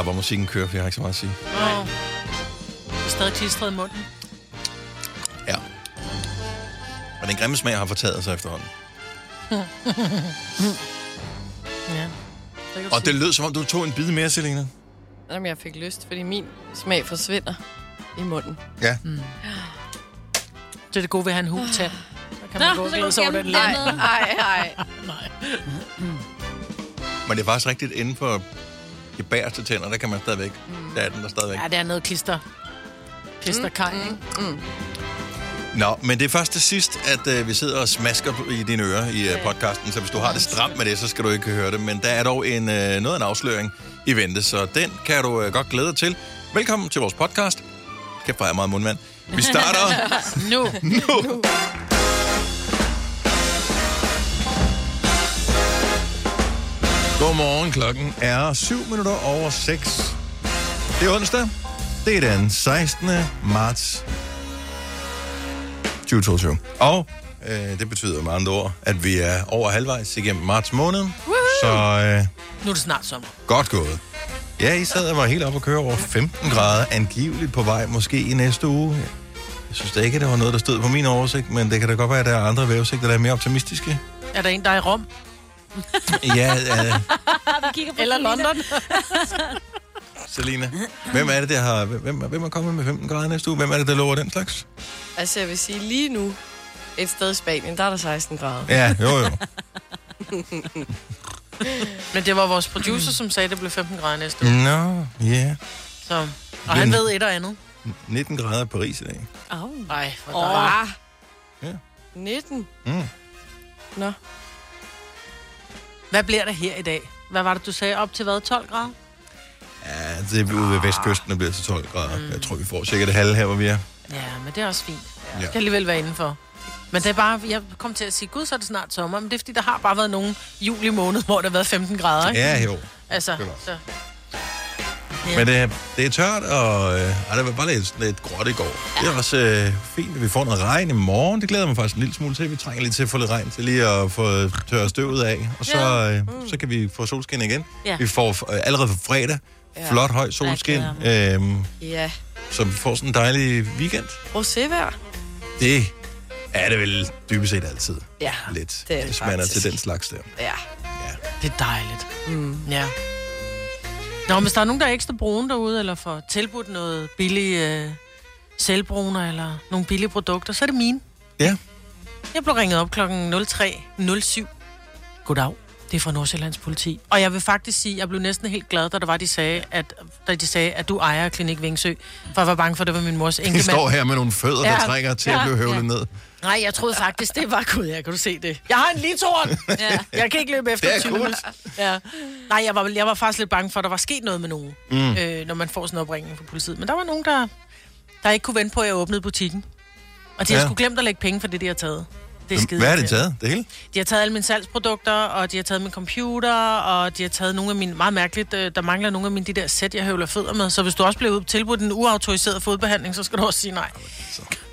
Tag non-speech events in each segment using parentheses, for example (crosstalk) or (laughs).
lader bare musikken køre, for jeg har ikke så meget at sige. Nå. Det er stadig klistret i munden. Ja. Og den grimme smag har fortaget sig efterhånden. (laughs) Ja. Og det lød som om, du tog en bid mere, Selina. Jamen, jeg fik lyst, fordi min smag forsvinder i munden. Ja. Det er det gode ved at have en hul tand. Så kan man gå og glæde sig over den lidt. Nej, nej, (laughs) nej. Men det er faktisk rigtigt inden for de bagerste tænder, der kan man stadigvæk. Der er den der stadigvæk. Ja, det er noget klister. Klisterkaj, mm, ikke? Nå, men det er først til sidst, at øh, vi sidder og smasker i dine ører i øh, podcasten, så hvis du har det stramt med det, så skal du ikke høre det. Men der er dog en, øh, noget af en afsløring i vente, så den kan du øh, godt glæde dig til. Velkommen til vores podcast. Kæft, hvor er meget mundmand. Vi starter (laughs) Nu. nu. Godmorgen, klokken er 7 minutter over 6. Det er onsdag. Det er den 16. marts 2022. Og øh, det betyder med andre ord, at vi er over halvvejs igennem marts måned. Så øh, Nu er det snart sommer. godt gået. Ja, I sad og var helt oppe at køre over 15 grader, angiveligt på vej, måske i næste uge. Jeg synes da ikke, at det var noget, der stod på min oversigt, men det kan da godt være, at der er andre vejrudsigter, der er mere optimistiske. Er der en, der er i Rom? (laughs) Ja, øh, Eller London? (laughs) Selina. Hvem er det, der har... Hvem, hvem er kommet med 15 grader næste uge? Hvem er det, der lover den slags? Altså, jeg vil sige, lige nu, et sted i Spanien, der er der 16 grader. Ja, jo jo. (laughs) Men det var vores producer, som sagde, at det blev 15 grader næste uge. Nå, ja. Så. Og han ved et og andet. 19 grader i Paris i dag. Oh. Nej, hvor. Åh, Ja. 19. Mm. Nå, Hvad bliver der her i dag? Hvad var det, du sagde? Op til hvad? 12 grader? Ja, det er ude ved vestkysten, der bliver til 12 grader. Mm. Jeg tror, vi får cirka det halve her, hvor vi er. Ja, men det er også fint. Ja. Jeg skal alligevel være indenfor. Men det er bare, jeg kom til at sige, gud, så er det snart sommer. Men det er fordi, der har bare været nogle juli måned, hvor der har været 15 grader, ikke? Ja, jo. Altså, så. Ja. Men det, er- det er tørt, og øh, ej, det var bare lidt, lidt gråt i går. Ja. Det er også øh, fint, at vi får noget regn i morgen. Det glæder mig faktisk en lille smule til. Vi trænger lige til at få lidt regn til lige at få tørret støvet af. Og så, Ja. øh, så kan vi få solskin igen. Ja. Vi får øh, allerede på fredag Ja. flot høj solskin. Jeg Øhm, ja. så vi får sådan en dejlig weekend. Rosévejr. Det er det vel dybest set altid. Ja, Lidt, det er det hvis man er til den slags der. ja. Det er dejligt. Mm. Ja. Nå, men hvis der er nogen, der er ekstra brune derude, eller får tilbudt noget billige øh, selvbruner, eller nogle billige produkter, så er det mine. Ja. Jeg blev ringet op klokken 03.07. Goddag. Det er fra Nordsjællands politi. Og jeg vil faktisk sige, at jeg blev næsten helt glad, da, der var, de sagde, at, da de sagde, at du ejer Klinik Vingsø. For jeg var bange for, at det var min mors enkemand. står her med nogle fødder, der Ja. trænger til at Ja. blive høvlet Ja. ned. Nej, jeg troede faktisk, det var... Gud, ja, kan du se det? Jeg har en litoren! Ja. Jeg kan ikke løbe efter Det er 20 cool. minutter. Ja. Nej, jeg var, jeg var faktisk lidt bange for, at der var sket noget med nogen, mm. øh, når man får sådan en opringning fra politiet. Men der var nogen, der, der ikke kunne vente på, at jeg åbnede butikken. Og de Ja. sgu glemt at lægge penge for det, de har taget. Det er skide Hvad har de taget? Det hele? De har taget alle mine salgsprodukter, og de har taget min computer, og de har taget nogle af mine... Meget mærkeligt, øh, der mangler nogle af mine de der sæt, jeg høvler fødder med. Så hvis du også bliver tilbudt en uautoriseret fodbehandling, så skal du også sige nej.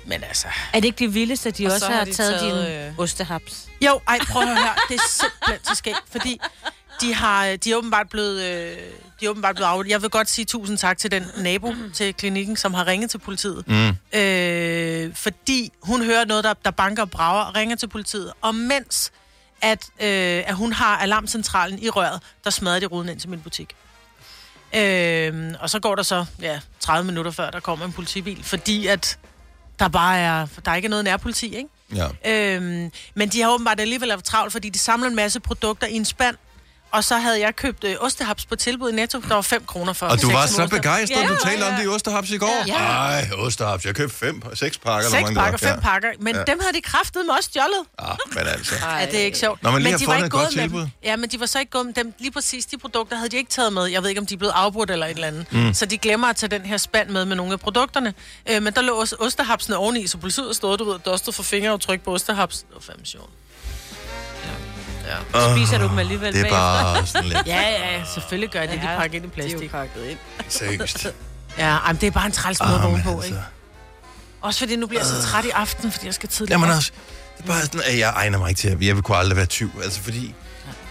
Men altså... Er det ikke det vildeste, at de Og også så har, har de taget, taget, din øh, ostehaps? Jo, ej, prøv at høre her. Det er simpelthen så skægt, fordi de, har, de er åbenbart blevet... Øh, de er åbenbart blevet af. Jeg vil godt sige tusind tak til den nabo til klinikken, som har ringet til politiet. Mm. Øh, fordi hun hører noget, der, der banker og brager, og ringer til politiet. Og mens at, øh, at hun har alarmcentralen i røret, der smadrer de ruden ind til min butik. Øh, og så går der så ja, 30 minutter før, der kommer en politibil, fordi at der bare er, der ikke er noget nærpoliti, ikke? Ja. Øhm, men de har åbenbart alligevel travlt, fordi de samler en masse produkter i en spand. Og så havde jeg købt øh, ostehaps på tilbud i Netto. Der var 5 kroner for Og du var så begejstret, Ja, du talte om ja. det i Osterhaps i går. Ja. Nej, Osterhaps, jeg købte fem, seks pakker. Seks pakker, fem pakker. Men Ja. ja. dem havde de kraftet med også stjålet. Ja. Ah, men altså. Ja, det er ikke sjovt. Når man lige men de var ikke gået med. Dem. Ja, men de var så ikke gået med dem. Lige præcis de produkter havde de ikke taget med. Jeg ved ikke, om de er blevet afbrudt eller et eller andet. Mm. Så de glemmer at tage den her spand med med nogle af produkterne. Øh, men der lå også osterhapsene oveni, så politiet stod, du ved, dustet for fingeraftryk på osterhaps. Det var fandme sjovt. Spiser du dem alligevel Det er bare sådan lidt Ja, ja, selvfølgelig gør det. De Ja, pakker ind i De er jo plastik. pakket ind. seriøst. Ja, men det er bare en træls måde at på, altså. ikke? Også fordi nu bliver jeg så træt i aften, fordi jeg skal tidligt Jamen også, det er bare sådan, at jeg egner mig ikke til, at jeg vil kunne aldrig være tyv. Altså fordi,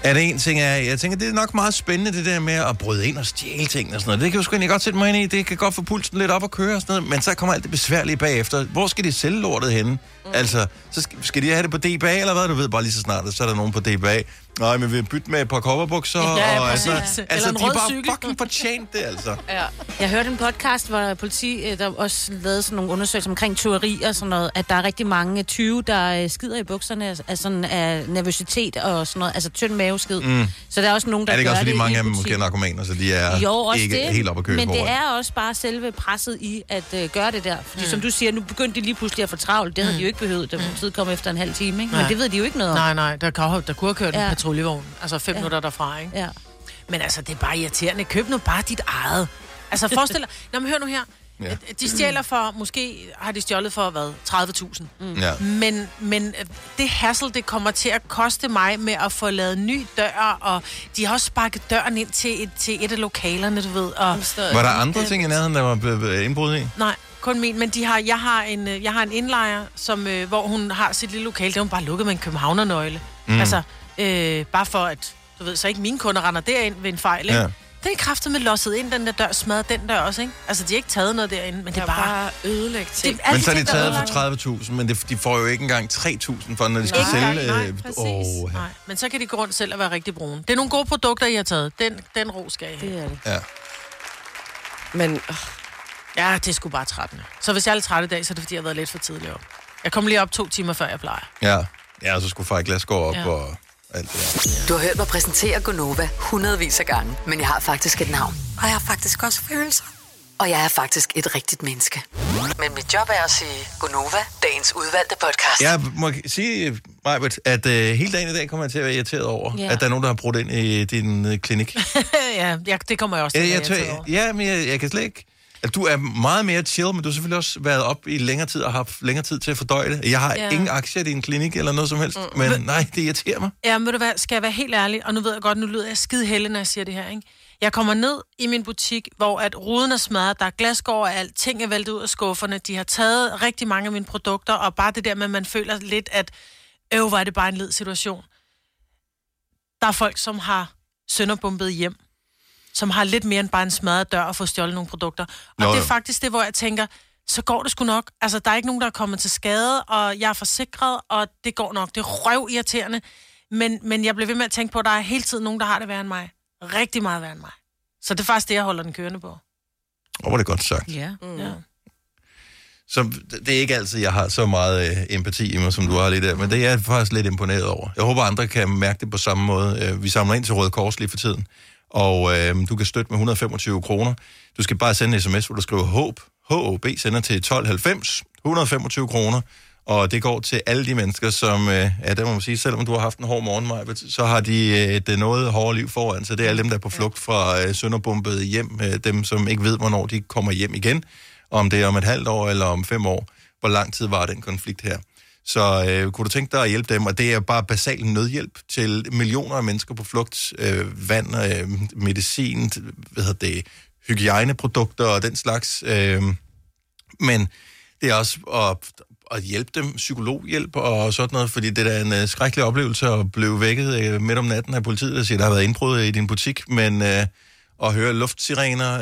Er det en ting, jeg, jeg tænker, det er nok meget spændende, det der med at bryde ind og stjæle ting og sådan noget. Det kan jo sgu egentlig godt sætte mig ind i. Det kan godt få pulsen lidt op og køre og sådan noget. Men så kommer alt det besværlige bagefter. Hvor skal de sælge lortet henne? Mm. Altså, så skal, skal de have det på DBA eller hvad? Du ved bare lige så snart, så er der nogen på DBA. Nej, men vi bytte med et par coverbukser. Ja, ja, og præcis. altså, Eller altså en de er bare cykel. fucking fortjent det, altså. (laughs) Ja. Jeg hørte en podcast, hvor politi øh, der også lavede sådan nogle undersøgelser omkring tyveri og sådan noget, at der er rigtig mange 20, der øh, skider i bukserne af, af, sådan, af nervøsitet og sådan noget, altså tynd maveskid. Mm. Så der er også nogen, der Er det ikke gør også, fordi det mange af dem måske er narkomaner, så de er Jo, også ikke det, helt op at køre men på det er også bare selve presset i at øh, gøre det der. Fordi mm. som du siger, nu begyndte de lige pludselig at få travlt. Det havde de jo ikke behøvet, da politiet kom efter en halv time. Ikke? Men det ved de jo ikke noget om. Nej, nej, der, der kunne have kørt ja. Ja. en patruljevogn. Altså fem ja. Minutter derfra, ikke? Ja. Men altså, det er bare irriterende. Køb nu bare dit eget. Altså, forestil dig... Nå, men hør nu her. Ja. Ja. De stjæler for, måske har de stjålet for, hvad, 30.000. Mm. Ja. Men, men øh, det hassle, det kommer til at koste mig med at få lavet ny dør, og de har også sparket døren ind til et, til et af lokalerne, du ved. Og, Var der andre ting i nærheden, der var blevet indbrud i? nej, kun min, men de har, jeg, har en, øh, jeg har en indlejer, som, øh, hvor hun har sit lille lokale, det har hun bare lukket med en københavnernøgle. Mm. Altså, øh, bare for at, du ved, så ikke mine kunder render derind ved en fejl, ikke? Ja. Ja. Det er kraftet med losset ind, den der dør, smadret den der også, ikke? Altså, de har ikke taget noget derinde, men det er bare... bare ødelægge ting. Det Men så er de taget for 30.000, men det, de får jo ikke engang 3.000 for, når de skal Ikke sælge. engang, nej, øh, præcis. åh, Nej, men så kan de gå rundt selv og være rigtig brune. Det er nogle gode produkter, I har taget. Den, den ro skal I have. Det er det. ja. Men øh, Ja, det er sgu bare 13. Så hvis jeg er lidt træt i dag, så er det fordi, jeg har været lidt for tidlig op. Jeg kom lige op to timer før jeg plejer. Ja, ja så skulle Frej Glasgaard op ja. Ja. og alt det der. Du har hørt mig præsentere Gonova hundredvis af gange, men jeg har faktisk et navn. Og jeg har faktisk også følelser. Og jeg er faktisk et rigtigt menneske. Men mit job er at sige Gonova, dagens udvalgte podcast. Jeg må sige, Majbert, at uh, hele dagen i dag kommer jeg til at være irriteret over, ja. At der er nogen, der har brudt ind i din uh, klinik. (laughs) ja, ja, det kommer jeg også til jeg, at jeg, være irriteret over. ja, men jeg, jeg kan slet ikke... At du er meget mere chill, men du har selvfølgelig også været op i længere tid og haft længere tid til at fordøje det. Jeg har ja. Ingen aktier i din klinik eller noget som helst, mm. men nej, det irriterer mig. Ja, men du hvad, skal jeg være helt ærlig, og nu ved jeg godt, nu lyder jeg skide heldig, når jeg siger det her, ikke? Jeg kommer ned i min butik, hvor at ruden er smadret, der er glas overalt, ting er væltet ud af skufferne, de har taget rigtig mange af mine produkter, og bare det der med, at man føler lidt, at øv, er det bare en led situation. Der er folk, som har sønderbumpet hjem, som har lidt mere end bare en smadret dør og få stjålet nogle produkter. Og Nå, det er jo. faktisk det, hvor jeg tænker, så går det sgu nok. Altså, der er ikke nogen, der er kommet til skade, og jeg er forsikret, og det går nok. Det er røv irriterende. Men, men jeg bliver ved med at tænke på, at der er hele tiden nogen, der har det værre end mig. Rigtig meget værre end mig. Så det er faktisk det, jeg holder den kørende på. Og var det godt sagt. Ja. Mm. Ja. Så det er ikke altid, jeg har så meget øh, empati i mig, som du har lidt der, men det er jeg faktisk lidt imponeret over. Jeg håber, andre kan mærke det på samme måde. Øh, vi samler ind til Røde Kors lige for tiden, og øh, du kan støtte med 125 kroner. Du skal bare sende en sms, hvor du skriver HÅB, HOB, sender til 1290, 125 kroner, og det går til alle de mennesker, som, øh, ja, det må man sige, selvom du har haft en hård morgen, Majbert, så har de øh, et øh, noget hårdere liv foran, så det er alle dem, der er på flugt fra øh, sønderbumpet hjem, øh, dem, som ikke ved, hvornår de kommer hjem igen, om det er om et halvt år eller om fem år. Hvor lang tid var den konflikt her? Så øh, kunne du tænke dig at hjælpe dem, og det er bare basal nødhjælp til millioner af mennesker på flugt, øh, vand, øh, medicin, hvad hedder det, hygiejneprodukter og den slags. Øh, men det er også at, at hjælpe dem, psykologhjælp og sådan noget, fordi det er da en øh, skrækkelig oplevelse at blive vækket øh, midt om natten af politiet, der siger, der har været indbrud i din butik, men øh, at høre luftsirener,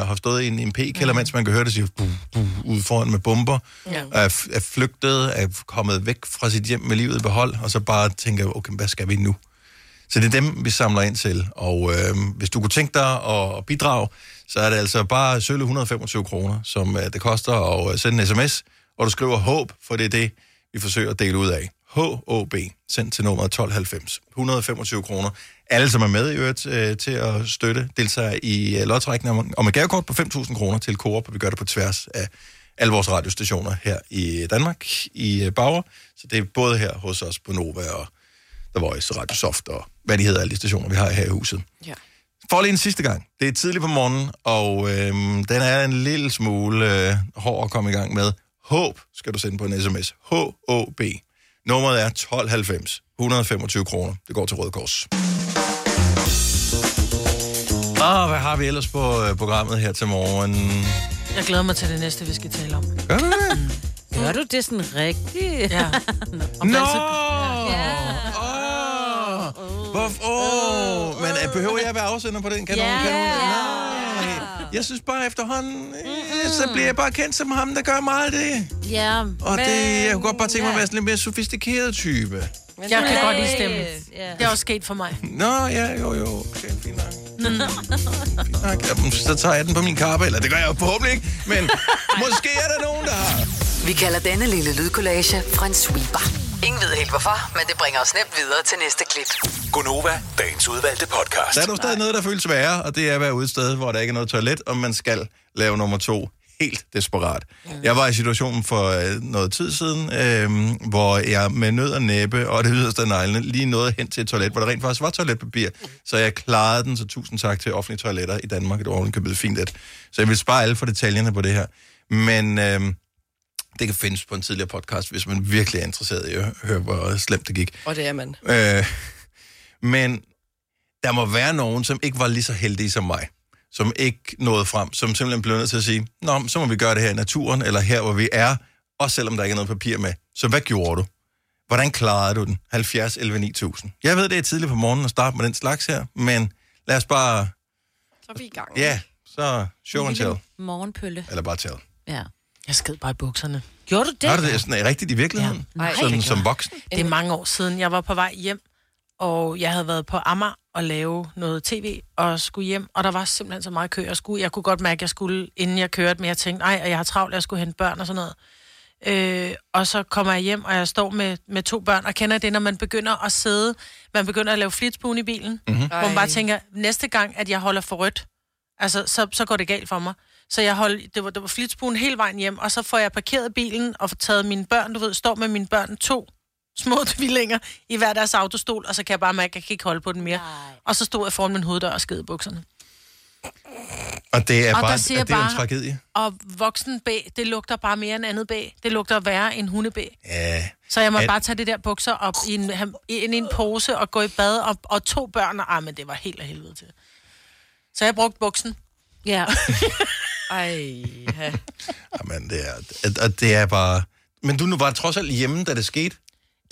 øh, har stået i en, en p-kælder, mens man kan høre det sige, buh, buh, ude foran med bomber, Ja. er, er flygtet, er kommet væk fra sit hjem med livet i behold, og så bare tænker, okay, hvad skal vi nu? Så det er dem, vi samler ind til. Og øh, hvis du kunne tænke dig at bidrage, så er det altså bare sølle 125 kroner, som øh, det koster at øh, sende en sms, og du skriver håb, for det er det, vi forsøger at dele ud af. HOB, sendt til nummeret 1290. 125 kroner. Alle, som er med i øvrigt øh, til at støtte, deltager i øh, lodtrækning om et gavekort på 5.000 kroner til Coop, og vi gør det på tværs af alle vores radiostationer her i Danmark, i øh, Bauer. Så det er både her hos os på Nova og The Voice, Radio Soft og hvad de hedder, alle de stationer, vi har her i huset. Ja. For lige en sidste gang. Det er tidligt på morgenen, og øhm, den er en lille smule øh, hård at komme i gang med. Håb skal du sende på en sms. H-O-B. Nummeret er 1290. 125 kroner. Det går til Røde Kors. Og hvad har vi ellers på øh, programmet her til morgen? Jeg glæder mig til det næste, vi skal tale om. Gør du det? Gør du det sådan rigtigt? Ja. (laughs) Om Nå! Åh! Hvorfor? Åh, men øh, behøver jeg at være afsender på den? Kan Ja. Nej. Jeg synes bare efterhånden, øh, så bliver jeg bare kendt som ham, der gør meget af det. Ja. Og det, jeg kunne godt bare tænke mig at være sådan lidt mere sofistikeret type. Men Jeg kan godt lide stemme. Ja. Det er også sket for mig. Nå, ja, jo, jo. Okay, fint nok. Fint nok. Jamen, Så tager jeg den på min kappe, eller det gør jeg jo forhåbentlig ikke, men (laughs) måske er der nogen, der har. Vi kalder denne lille lydkollage en sweeper. Ingen ved helt hvorfor, men det bringer os nemt videre til næste klip. Gonova, dagens udvalgte podcast. Der er dog stadig noget, der føles værre, og det er at være ude et sted, hvor der ikke er noget toilet, og man skal lave nummer to helt desperat. Jeg var i situationen for øh, noget tid siden, øh, hvor jeg med nød og næppe og det yderste af neglene lige nåede hen til et toilet, hvor der rent faktisk var toiletpapir. Så jeg klarede den, så tusind tak til offentlige toiletter i Danmark. Det var ovenikøbet fint et. Så jeg vil spare alle for detaljerne på det her. Men øh, det kan findes på en tidligere podcast, hvis man virkelig er interesseret i at høre, hvor slemt det gik. Og det er man. Øh, men der må være nogen, som ikke var lige så heldige som mig. Som ikke nåede frem. Som simpelthen blev nødt til at sige, Nå, så må vi gøre det her i naturen, eller her, hvor vi er, også selvom der ikke er noget papir med. Så hvad gjorde du? Hvordan klarede du den? 70, 11, 9000. Jeg ved, det er tidligt på morgenen at starte med den slags her, men lad os bare... Så er vi i gang. Ja, så show and tell. Morgenpølle. Eller bare tell. Ja. Jeg sked bare i bukserne. Gjorde du det? Har du det sådan, rigtigt i virkeligheden? Nej, sådan, som voksen? Det er mange år siden. Jeg var på vej hjem, og jeg havde været på Amager og lave noget tv, og skulle hjem, og der var simpelthen så meget kø. Jeg, skulle, jeg kunne godt mærke, at jeg skulle, inden jeg kørte, men jeg tænkte, nej, og jeg har travlt, jeg skulle hente børn og sådan noget. Øh, og så kommer jeg hjem, og jeg står med, med to børn, og kender det, når man begynder at sidde, man begynder at lave flitsbuen i bilen, mm-hmm. hvor man bare tænker, næste gang, at jeg holder for rødt, altså, så, så går det galt for mig. Så jeg holdt, det var, det var flitsbuen hele vejen hjem, og så får jeg parkeret bilen og taget mine børn, du ved, står med mine børn to små (laughs) tvillinger i hver deres autostol, og så kan jeg bare mærke, at jeg kan ikke holde på den mere. Nej. Og så stod jeg foran min hoveddør og skede i bukserne. Og det er Og bare der siger det er en bare- tragedie. Og voksen B, det lugter bare mere end andet B. Det lugter værre end hunde B. Ja, Så jeg må At- bare tage det der bukser op i en, ind i en pose og gå i bad, og, og to børn, og ah, men det var helt af helvede til. Så jeg brugte buksen. Ja. (laughs) Ej, ja. Jamen, det er, og det er bare... Men du nu var trods alt hjemme, da det skete.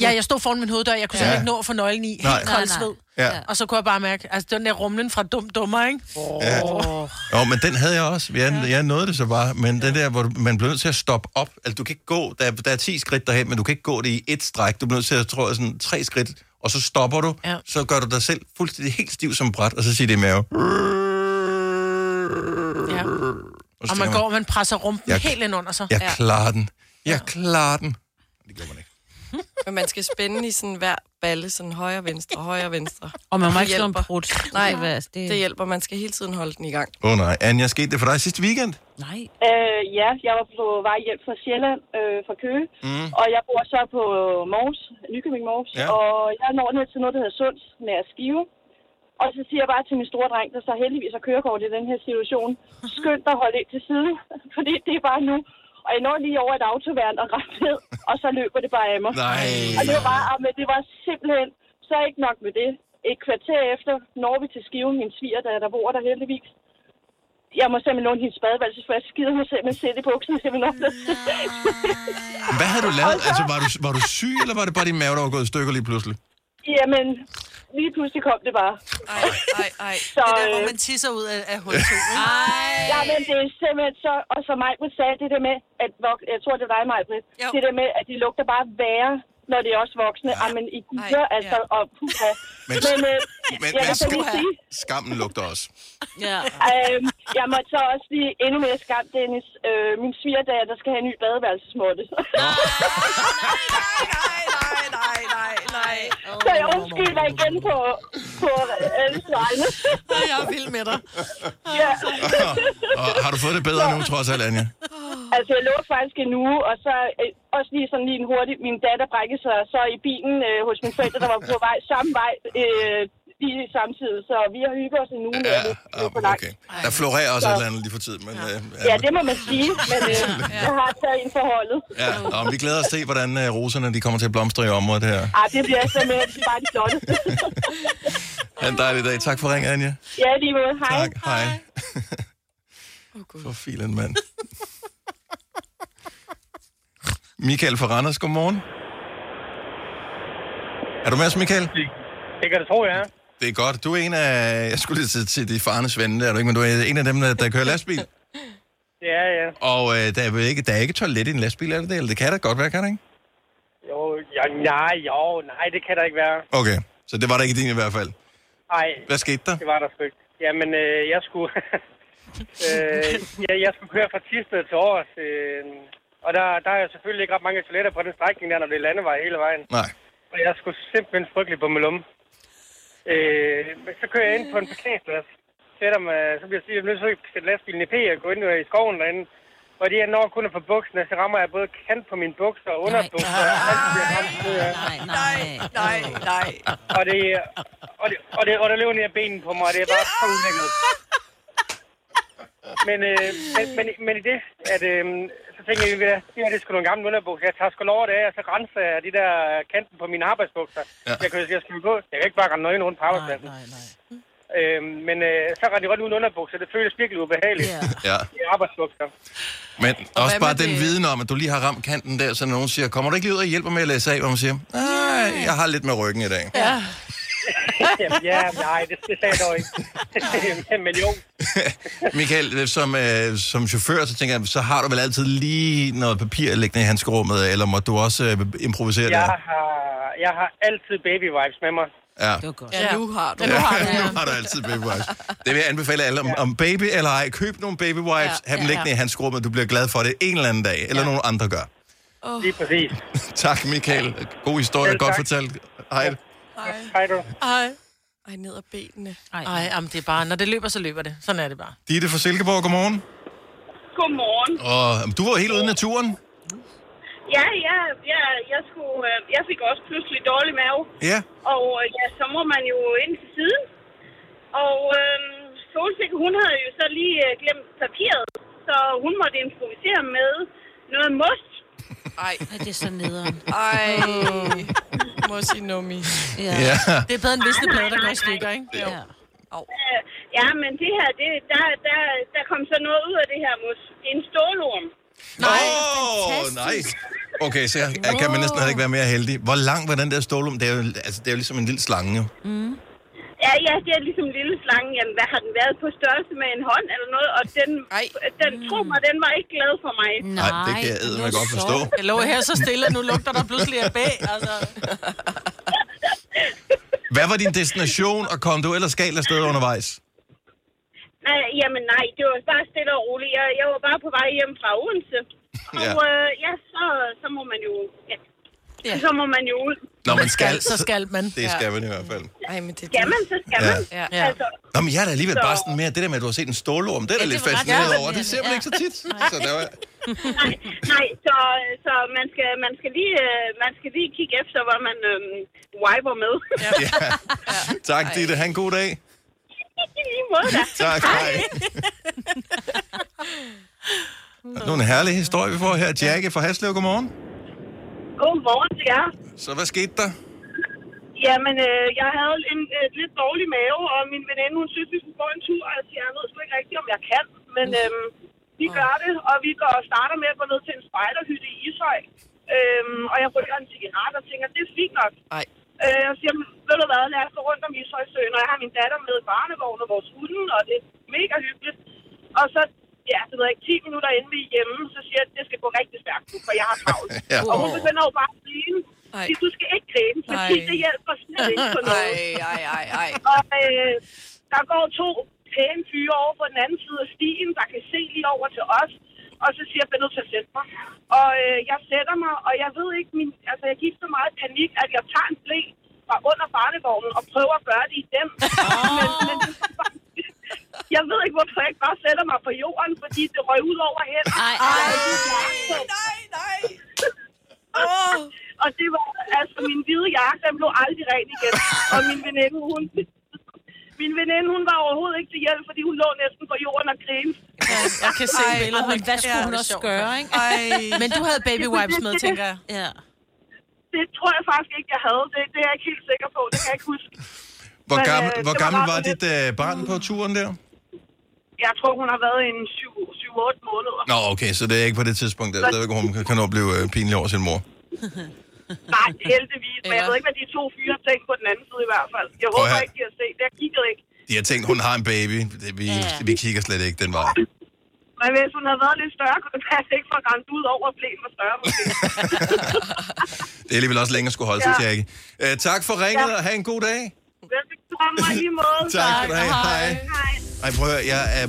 Ja, jeg stod foran min hoveddør, jeg kunne Ja. simpelthen ikke nå at få nøglen i. Nej. Helt kold nej. sved. Ja. Og så kunne jeg bare mærke, altså den der rumlen fra dum dummer, ikke? Ja. Jo, men den havde jeg også. Jeg, jeg nåede det så bare. Men det der, hvor man bliver nødt til at stoppe op. Altså, du kan ikke gå... Der, er- der er 10 skridt derhen, men du kan ikke gå det i et stræk. Du bliver nødt til at, tror jeg, sådan tre skridt, og så stopper du. Ja. Så gør du dig selv fuldstændig helt stiv som bræt, og så siger det i mave. Ja. Og, så Og tænker man går, og man presser rumpen Jeg- helt ind under sig. Jeg klarer den. Jeg klarer den. Det gjorde man ikke. Men man skal spænde i sådan hver balle, sådan højre, venstre, højre, venstre. Og man må ikke slå en hjælper. brud. Nej, det, det, Det hjælper, man skal hele tiden holde den i gang. Åh oh, nej. Anja, skete det for dig sidste weekend? Nej. Øh, ja, jeg var på vej hjem fra Sjælland, øh, fra Køge, mm. og jeg bor så på Mors, Nykøbing Mors, Ja. ja. og jeg når ned til noget, der hedder Sunds, nær Skive. Og så siger jeg bare til min store dreng, der så heldigvis har kørekort i den her situation, skynd dig at holde ind til siden, (laughs) fordi det er bare nu. Og jeg når lige over et autoværn og ret ned, og så løber det bare af mig. Nej. Og det var, bare, ah, men det var simpelthen, så ikke nok med det. Et kvarter efter når vi til Skive, min sviger, der, der bor der heldigvis. Jeg må simpelthen låne hendes badeværelse, for jeg skider mig simpelthen sætte i bukserne. simpelthen. Hvad havde du lavet? Altså, var du, var du syg, eller var det bare din mave, der var gået i stykker lige pludselig? Jamen, lige pludselig kom det bare. Ej, ej, ej. (laughs) Så, Det der, hvor øh, man tisser ud af, af hul 2. ja, men det er simpelthen så... Og så mig sagde det der med, at jeg tror, det var dig, Jo. det der med, at de lugter bare værre, når det er også voksne. Ja. men i gutter, Ej, altså, ja. og puha. Men- Men, men, øh, Men, jeg men så skam, sige, skammen lugter også. Ja. øhm, jeg måtte så også blive endnu mere skam, Dennis. Øh, min svigerdager, der skal have en ny badeværelsesmåtte. (laughs) Nej, nej, nej, nej, nej. (laughs) så jeg undskylder igen på, på alles vegne. (laughs) Jeg er vild med dig. ja. Og har du fået det bedre nu, trods alt, Anja? Altså, jeg lå faktisk en uge, og så øh, også lige sådan lige en hurtig... Min datter brækkede sig så i bilen øh, hos mine forældre, der var på vej samme vej øh, lige samtidig. Så vi har hygget os en uge Ja, med er ah, langt. okay. Der florerer også et eller andet lige for tiden, men... Øh, Ja, det må man sige, men øh, (laughs) jeg har taget en forholdet. Ja, og vi glæder os til, hvordan uh, roserne de kommer til at blomstre i området her. Ah, det bliver simpelthen bare de flotte. (laughs) Ha' en dejlig dag. Tak for ringen, Anja. ja, lige måde. Hej. Tak. Hej. (laughs) For filen, mand. Michael fra Randers, godmorgen. Er du med os, Michael? Det kan du tro, ja. Det er godt. Du er en af, jeg skulle lige til, til de farnes venner, der er du ikke, men du er en af dem, der, der kører lastbil. (laughs) Det er ja. Og øh, der, er ikke, der er ikke toilet i en lastbil, er det det? Eller det kan der godt være, kan det ikke? Jo, ja, nej, jo, nej, det kan der ikke være. Okay, så det var der ikke din i hvert fald. Nej, Hvad skete der? det var der sgu ikke. Jamen, øh, jeg skulle... (laughs) øh, jeg, jeg skulle køre fra Tisted til Aarhus. Øh, og der, der er jo selvfølgelig ikke ret mange toiletter på den strækning der, når det er landevej hele vejen. Nej. Og jeg skulle simpelthen frygtelig på med lumme. Øh, men så kører jeg ind på en parkeringsplads. Sætter mig, så bliver jeg sige, at jeg nødt til at sætte lastbilen i P og gå ind i skoven derinde. Og det er når kun er på bukserne, så rammer jeg både kant på mine bukser og underbukser. og ramt ned af. Nej, nej. Nej, nej. Og det, og det, og det, og det løber ned af benen på mig, og det er bare så ulækkert. Men, øh, men, men, men i det, at, øh, så tænker jeg, at det her det er sgu nogle gamle underbukser. Jeg tager sgu lov af det af, og så renser jeg de der kanten på mine arbejdsbukser. Ja. Jeg kan jo skrive på. Jeg kan ikke bare rende nøgen rundt på arbejdspladsen. Nej, nej. Øh, men øh, så rendte jeg rundt uden underbukser. Det føles virkelig ubehageligt Ja. Ja. i arbejdsbukser. Men også bare den det- viden om, at du lige har ramt kanten der, så når nogen siger, kommer du ikke lige ud og hjælper med at læse af, hvor man siger, nej, jeg har lidt med ryggen i dag. Ja. Jamen, ja, nej, det, det sagde jeg dog ikke. (laughs) men jo, (laughs) Michael, som, øh, som chauffør, så tænker jeg, så har du vel altid lige noget papir liggende i handskerummet, eller må du også øh, improvisere jeg der? har, jeg har altid baby wipes med mig. Ja. Det var godt. Ja, nu har du. Men nu har du Ja, nu har du altid baby wipes. Det vil jeg anbefale alle, om, om baby eller ej. Køb nogle baby wipes, Ja, have dem ja, liggende i handskerummet, du bliver glad for det en eller anden dag, eller nogen andre gør. Lige præcis. (laughs) tak, Michael. God historie, Selv godt tak. fortalt. Hej. Hej du. Ej. Ej, ned ad benene. Ej, jamen, det er bare, når det løber, så løber det. Sådan er det bare. Ditte fra Silkeborg, godmorgen. Godmorgen. Og du var helt ude i naturen. Ja, ja, ja jeg, skulle, øh, jeg fik også pludselig dårlig mave. Ja. Og øh, ja, så må man jo ind til siden. Og øh, Solsikke, hun havde jo så lige øh, glemt papiret, så hun måtte improvisere med noget must. Ej, Ej, det er så nederen. ej. Må sige nummi. Ja. Ja. Det er bedre end visneblad, der går i stykker, ikke? ja. Øh, ja, men det her, det, der, der, der kom så noget ud af det her must. Det er en stålorm. Nej, oh, nej. Okay, så jeg, jeg kan man næsten ikke være mere heldig. Hvor lang var den der stålum? Det er jo, altså, det er jo ligesom en lille slange, jo. Ja, ja, det er ligesom en lille slange. Jamen, hvad har den været på størrelse med en hånd eller noget? Og den, Ej. den tro mig, den var ikke glad for mig. Nej, det kan jeg eddermame godt forstå. Jeg lå her så stille, nu lugter der pludselig af bag. Altså. (laughs) Hvad var din destination, og kom du ellers galt afsted undervejs? Nej, jamen nej, det var bare stille og roligt. Jeg, jeg var bare på vej hjem fra Odense. Og Ja. ja, øh, ja så, så må man jo... Ja. Ja. Så må man jo ud. Når man skal, Så skal man. det skal man i hvert fald. Ej, men det Skal man, så skal Ja. man. Ja. Ja. Altså, Nå, men jeg er da alligevel Så- bare sådan mere, det der med, at du har set en stålorm, det er da Ja, lidt fascineret over. Det ser man Ja. ikke så tit. Så der var... nej, nej så, så man, skal, man, skal lige, øh, man skal lige kigge efter, hvad man øhm, wiper med. Ja. Ja. Tak, Ditte. Ha' en god dag. I lige måde da. Tak, hej. Nu er en herlig historie, vi får her. Jackie fra Haslev, godmorgen. Godmorgen til jer. Så hvad skete der? Jamen, øh, jeg havde en øh, lidt dårlig mave, og min veninde, hun synes, vi skulle gå en tur, og jeg siger, jeg ved sgu ikke rigtigt, om jeg kan, men øhm, vi gør det, og vi går og starter med at gå ned til en spejderhytte i Ishøj. Øhm, og jeg rykker en cigaret og tænker, det er fint nok. Ej. Øh, jeg siger, "Men ved du hvad, lad os gå rundt om Ishøjsøen, og jeg har min datter med i barnevogn og vores hunde, og det er mega hyggeligt. Og så, ja, det ved jeg ikke, 10 minutter inden vi er hjemme, så siger jeg, at det skal gå rigtig stærkt, nu, for jeg har travlt. (laughs) Ja. Og hun begynder jo bare at grine. Ej. Du skal ikke grine, fordi det hjælper slet ikke på noget. Ej, ej, ej, ej. Og øh, der går to pæne fyre over på den anden side af stien, der kan se lige over til os. Og så siger jeg, at jeg til at sætte mig. Og øh, jeg sætter mig, og jeg ved ikke, min, altså jeg gik så meget panik, at jeg tager en blæ fra under barnevognen og prøver at gøre det i dem. Jeg ved ikke, hvorfor jeg ikke bare sætter mig på jorden, fordi det røg ud over hænden. Ej, Ej, Nej, nej. (laughs) Og det var, altså min hvide jakke, den blev aldrig ren igen. Og min veninde, hun... Min veninde, hun var overhovedet ikke til hjælp, fordi hun lå næsten på jorden og grinede. Ja, jeg kan se Ej, billedet. Men hvad skulle hun også sjovt. gøre, ikke? Ej. Men du havde baby wipes med, tænker jeg. Ja. Det tror jeg faktisk ikke, jeg havde. Det, det er jeg ikke helt sikker på. Det kan jeg ikke huske. Hvor Men, gammel, øh, hvor var gammel var sådan dit øh, barn på turen der? Jeg tror, hun har været en 7-8 måneder. Nå, okay, så det er ikke på det tidspunkt, der, der hun kan at blive øh, pinlig over sin mor. (laughs) Nej, heldigvis. Men jeg ved ikke, hvad de to fyre tænkte på den anden side i hvert fald. Jeg Prøv håber her. ikke, de har set det. Jeg kiggede ikke. De har tænkt, hun har en baby. Det, vi, Ja. vi kigger slet ikke den vej. Men hvis hun havde været lidt større, kunne det passe ikke for rent ud over, at blæen var større. Måske. (laughs) Det er alligevel også længere at skulle holde sig, Ja. Jackie. Uh, tak for ringet, og have en god dag. Velbekomme og i lige måde. Tak skal du have. Hej. Hej. Ej, prøv at høre, jeg er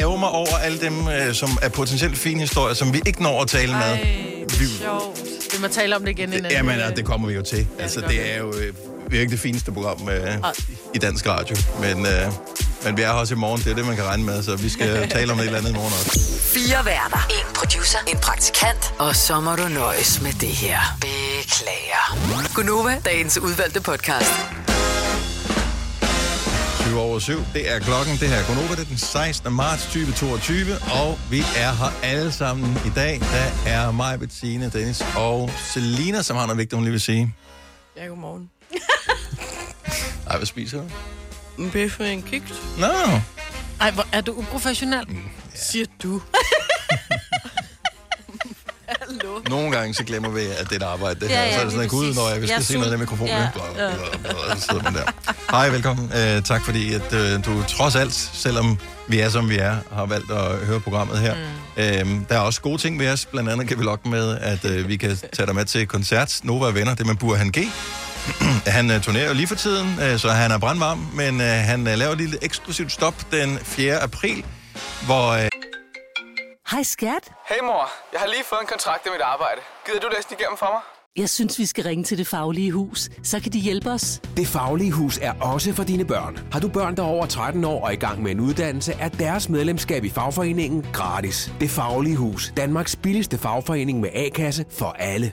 ærger mig over alle dem, øh, som er potentielt fine historier, som vi ikke når at tale med. Vi, Vi må tale om det igen en anden. jamen, ja, det kommer vi jo til. Altså, det er jo øh, virkelig det fineste program øh, i dansk radio. Men, øh, men vi er her også i morgen, det er det, man kan regne med, så vi skal (laughs) tale om et eller andet i morgen også. Fire værter. En producer. En praktikant. Og så må du nøjes med det her. Beklager. Gunova, dagens udvalgte podcast. 20 over 7. Det er klokken. Det her er Gonova. Det er den 16. marts 2022. Og vi er her alle sammen i dag. Der er mig, Bettine, Dennis og Selina, som har noget vigtigt, hun lige vil sige. Ja, godmorgen. Ej, hvad spiser du? En bøf med en kiks. Nå, no. Ej, hvor er du uprofessionel? Siger du. (laughs) nogle gange så glemmer vi, at det er et arbejde, det Ja, her. ja, så er det sådan, lige gud, når jeg skal sige noget af mikrofonen. Ja. Ja. Så sidder man der. Hej, velkommen. Uh, tak fordi, at uh, du trods alt, selvom vi er, som vi er, har valgt at høre programmet her. Mm. Uh, der er også gode ting ved os. Blandt andet kan vi lokke med, at uh, vi kan tage dig med til koncert. Nova er venner, det med Burhan G. (clears throat) han uh, turnerer jo lige for tiden, uh, så han er brandvarm, men uh, han uh, laver et lille eksklusivt stop den 4. april, hvor... Uh, Hej skat. Hey mor, jeg har lige fået en kontrakt i mit arbejde. Gider du læse den igennem for mig? Jeg synes, vi skal ringe til Det Faglige Hus. Så kan de hjælpe os. Det Faglige Hus er også for dine børn. Har du børn, der er over 13 år og i gang med en uddannelse, er deres medlemskab i fagforeningen gratis. Det Faglige Hus. Danmarks billigste fagforening med A-kasse for alle.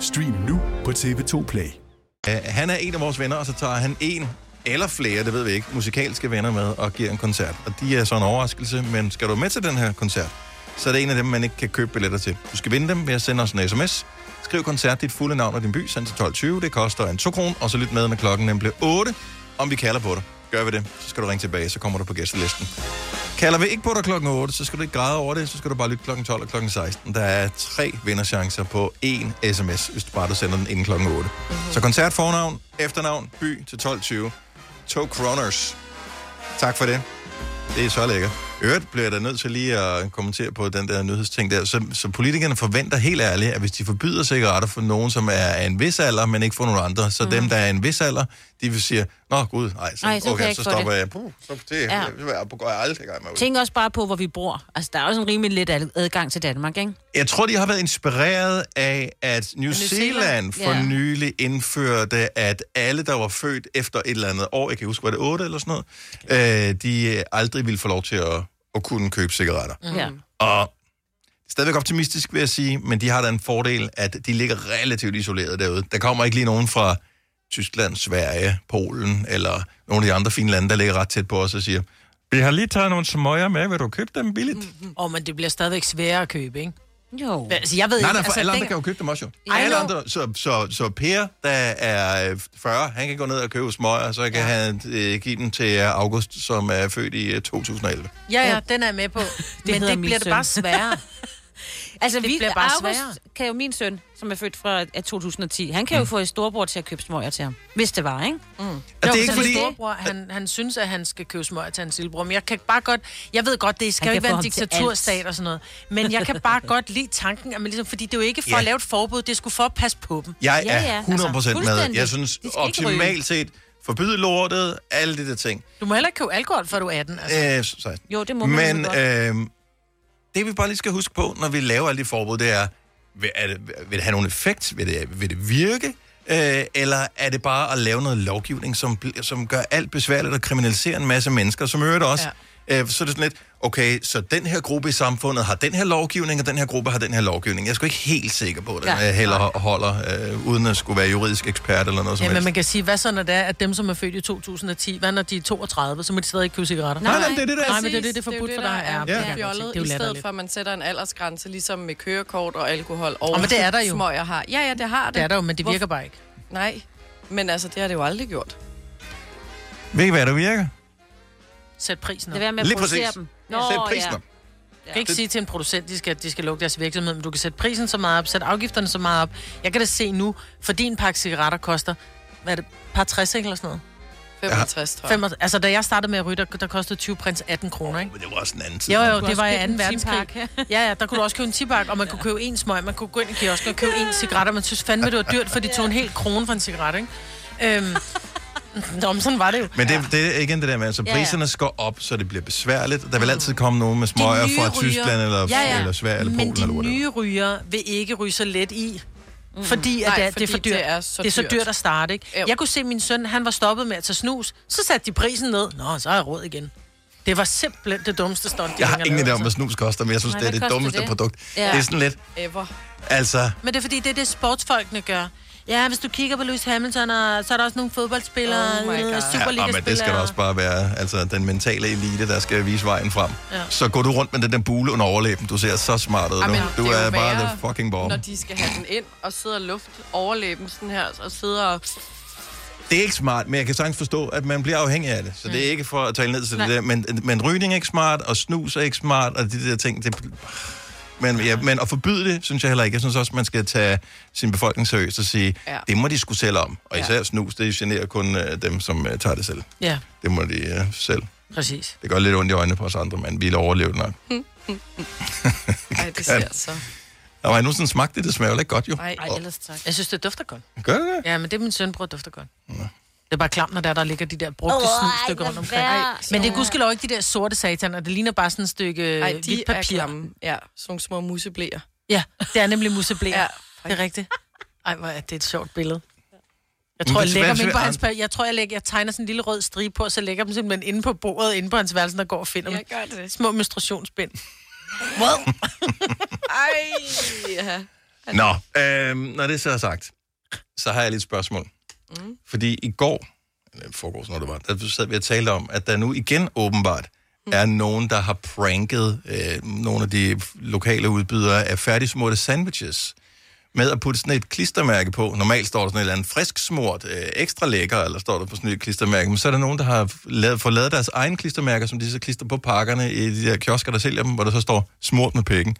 Stream nu på TV2 Play. Uh, han er en af vores venner, og så tager han en eller flere, det ved vi ikke, musikalske venner med og giver en koncert. Og de er så en overraskelse, men skal du med til den her koncert, så er det en af dem, man ikke kan købe billetter til. Du skal vinde dem ved at sende os en sms. Skriv koncert, dit fulde navn og din by, send til 12.20. Det koster en 2 kron, og så lidt med, når klokken nemlig 8, om vi kalder på dig. Gør vi det, så skal du ringe tilbage, så kommer du på gæstelisten. Kalder vi ikke på dig klokken 8, så skal du ikke græde over det, så skal du bare lytte klokken 12 og klokken 16. Der er tre vinderchancer på én sms, hvis du bare du sender den inden klokken 8. Mm-hmm. Så koncert, fornavn, efternavn, by til 12.20. To kroners. Tak for det. Det er så lækkert. Øvrigt bliver da nødt til lige at kommentere på den der nyhedsting der. Så, så politikerne forventer helt ærligt, at hvis de forbyder cigaretter for nogen, som er af en vis alder, men ikke for nogen andre, så mm. dem, der er af en vis alder, de vil sige, nå gud, nej, så, Ej, så okay, så stopper det." jeg. Puh, så det Ja. jeg, går jeg aldrig i gang med. Tænk også bare på, hvor vi bor. Altså, der er også en rimelig let ad- adgang til Danmark, ikke? Jeg tror, de har været inspireret af, at New, New Zealand? Zealand for Ja. nylig indførte, at alle, der var født efter et eller andet år, jeg kan huske, var det 8 eller sådan noget, øh, de aldrig ville få lov til at, at kunne købe cigaretter. Ja. Og stadigvæk optimistisk, vil jeg sige, men de har da en fordel, at de ligger relativt isoleret derude. Der kommer ikke lige nogen fra Tyskland, Sverige, Polen eller nogle af de andre fine lande, der ligger ret tæt på os og siger, vi har lige taget nogle smøger med, vil du købe dem billigt? Mm. Åh, oh, men det bliver stadigvæk sværere at købe, ikke? Jo. Altså, jeg ved Nej, ikke, nej, for altså, alle andre den- kan jo købe dem også jo. I Alle andre, så, så, så Per, der er øh, 40, han kan gå ned og købe smøger, og så kan ja. han øh, give dem til øh, August, som er født i øh, 2011. Ja, ja, den er jeg med på. (laughs) Men hedder det bliver det søn. bare sværere. (laughs) Altså, Det vi, bliver bare August sværere. kan jo min søn, som er født fra af 2010, han kan jo få et storbror til at købe smøger til ham. Hvis det var, ikke? Mm. det er ikke så fordi- min storebror, han, han synes, at han skal købe smøger til hans lillebror. Men jeg kan bare godt... Jeg ved godt, det skal jo ikke være en diktaturstat og sådan noget. Men jeg kan bare godt lide tanken, at man ligesom, fordi det er jo ikke for Ja. at lave et forbud, det skulle for at passe på dem. Jeg Ja, er ja, 100% altså, med. Jeg synes optimalt set, Forbyde lortet, alle de der ting. Du må heller ikke købe alkohol, før du er 18. Altså. Øh, 16. Jo, det må man Men jo øh, det vi bare lige skal huske på, når vi laver alle de forbud, det er, vil, er det, vil det have nogen effekt? Vil det, vil det virke? Øh, eller er det bare at lave noget lovgivning, som, som gør alt besværligt og kriminaliserer en masse mennesker, som øvrigt også? Ja. Øh, så er det sådan lidt, okay, så den her gruppe i samfundet har den her lovgivning, og den her gruppe har den her lovgivning. Jeg er sgu ikke helt sikker på det, Ja. ja. jeg heller holder, øh, uden at skulle være juridisk ekspert eller noget som Ja, men helst. man kan sige, hvad så når det er, at dem, som er født i 2010, hvad når de er 32, så må de stadig ikke købe cigaretter? Nej, nej, det er det, der er. Nej, men det er det, det er forbudt for dig. Ja, det ja. fjollet, Det er jo i stedet for, at man sætter en aldersgrænse, ligesom med kørekort og alkohol. Og Nå, men det er der jo. Smøger har. Ja, ja, det har det. Det er der jo, men det Hvorfor- virker bare ikke. Nej, men altså, det har det jo aldrig gjort. Ved I, hvad der virker? Sæt prisen op. Det er med at Lige producere præcis. dem. Sæt prisen op. Jeg kan ikke sige til en producent, de skal, de skal lukke deres virksomhed, men du kan sætte prisen så meget op, sætte afgifterne så meget op. Jeg kan da se nu, for din pakke cigaretter koster, hvad er det, par 60 ikke, eller sådan noget? 65, tror jeg. 65. Altså, da jeg startede med at ryge, der, der kostede 20 prins 18 kroner, ikke? Men det var også en anden tid. Jo, Du jo, det var i købe 2. en verdenskrig. tipak. (laughs) Ja, ja, der kunne du også købe en tibak, og man kunne købe en smøg, man kunne gå ind i kiosken og købe en cigaret, og man synes fandme, det var dyrt, for de tog en hel krone for en cigaret, ikke? Øhm, Nå, men sådan var det jo. Men det, det er igen det der med, altså Ja, ja. priserne skal op, så det bliver besværligt. Der vil altid komme nogen med smøger fra ryger- Tyskland eller, ja, ja. eller Sverige eller Men Polen de eller nye ryger vil ikke ryge så let i. Mm. Fordi, at Nej, det, er, det er for fordi dyrt. det er så det er så dyrt. dyrt at starte, ikke? Jo. Jeg kunne se min søn, han var stoppet med at tage snus. Så satte de prisen ned. Nå, så er jeg råd igen. Det var simpelthen det dummeste stunt, de Jeg har ingen idé om, hvad snus koster, men jeg synes, Nej, det er det dummeste det? produkt. Ja. Det er sådan lidt, Ever. altså... Men det er fordi, det er det, sportsfolkene gør. Ja, hvis du kigger på Lewis Hamilton, og så er der også nogle fodboldspillere, Oh oh God. Ja, Superliga-spillere. men det skal da også bare være altså, den mentale elite, der skal vise vejen frem. Ja. Så går du rundt med den der bule under overlæben. Du ser så smart ud nu. men Du det er jo bare the fucking bomb. Når de skal have den ind og sidde og luft overlæben sådan her, og sidde og... Det er ikke smart, men jeg kan sagtens forstå, at man bliver afhængig af det. Så det er ikke for at tale ned til det Nej. der. Men, men rygning er ikke smart, og snus er ikke smart, og de der ting... Det, men, ja, men at forbyde det, synes jeg heller ikke. Jeg synes også, man skal tage sin befolkning seriøst og sige, Ja. ja. det må de skulle selv om. Og især snus, det generer kun uh, dem, som uh, tager det selv. Ja, Det må de uh, selv. præcis. Det gør lidt ondt i øjnene på os andre, men vi overlever det nok. (laughs) Ej, (laughs) det ser så... Der var nu sådan smagt det, det smager jo ikke godt jo. Ej, ej, ellers tak. Jeg synes, det dufter godt. Gør det det? Ja, men det er min søn bror, dufter godt. Det er bare klamt, når der, der ligger de der brugte oh, lad rundt omkring. Ej, men det er gudskelov ikke de der sorte sataner. Det ligner bare sådan et stykke Ej, Ej, de hvidt er papir. klamme. Ja, sådan nogle små museblæer. Ja, det er nemlig museblæer. Ja, det er rigtigt. Ej, hvor er det et sjovt billede. Jeg tror, jeg lægger dem på hans Jeg tror, jeg, lægger, jeg tegner sådan en lille rød stribe på, og så lægger dem simpelthen inde på bordet, inde på hans værelse, der går og finder Jeg dem. gør det. Små menstruationsbind. (laughs) Wow. Ej, ja. Nå, øh, når det så er sagt, så har jeg lidt spørgsmål. Mm. Fordi i går, forgårs, når det var, der sad vi og talte om, at der nu igen åbenbart er nogen, der har pranket øh, nogle af de lokale udbydere af færdigsmurte sandwiches med at putte sådan et klistermærke på. Normalt står der sådan et eller andet frisk smurt, øh, ekstra lækker, eller står der på sådan et klistermærke. Men så er der nogen, der har lavet, fået lavet deres egen klistermærker, som de så klister på pakkerne i de der kiosker, der sælger dem, hvor der så står smurt med pikken.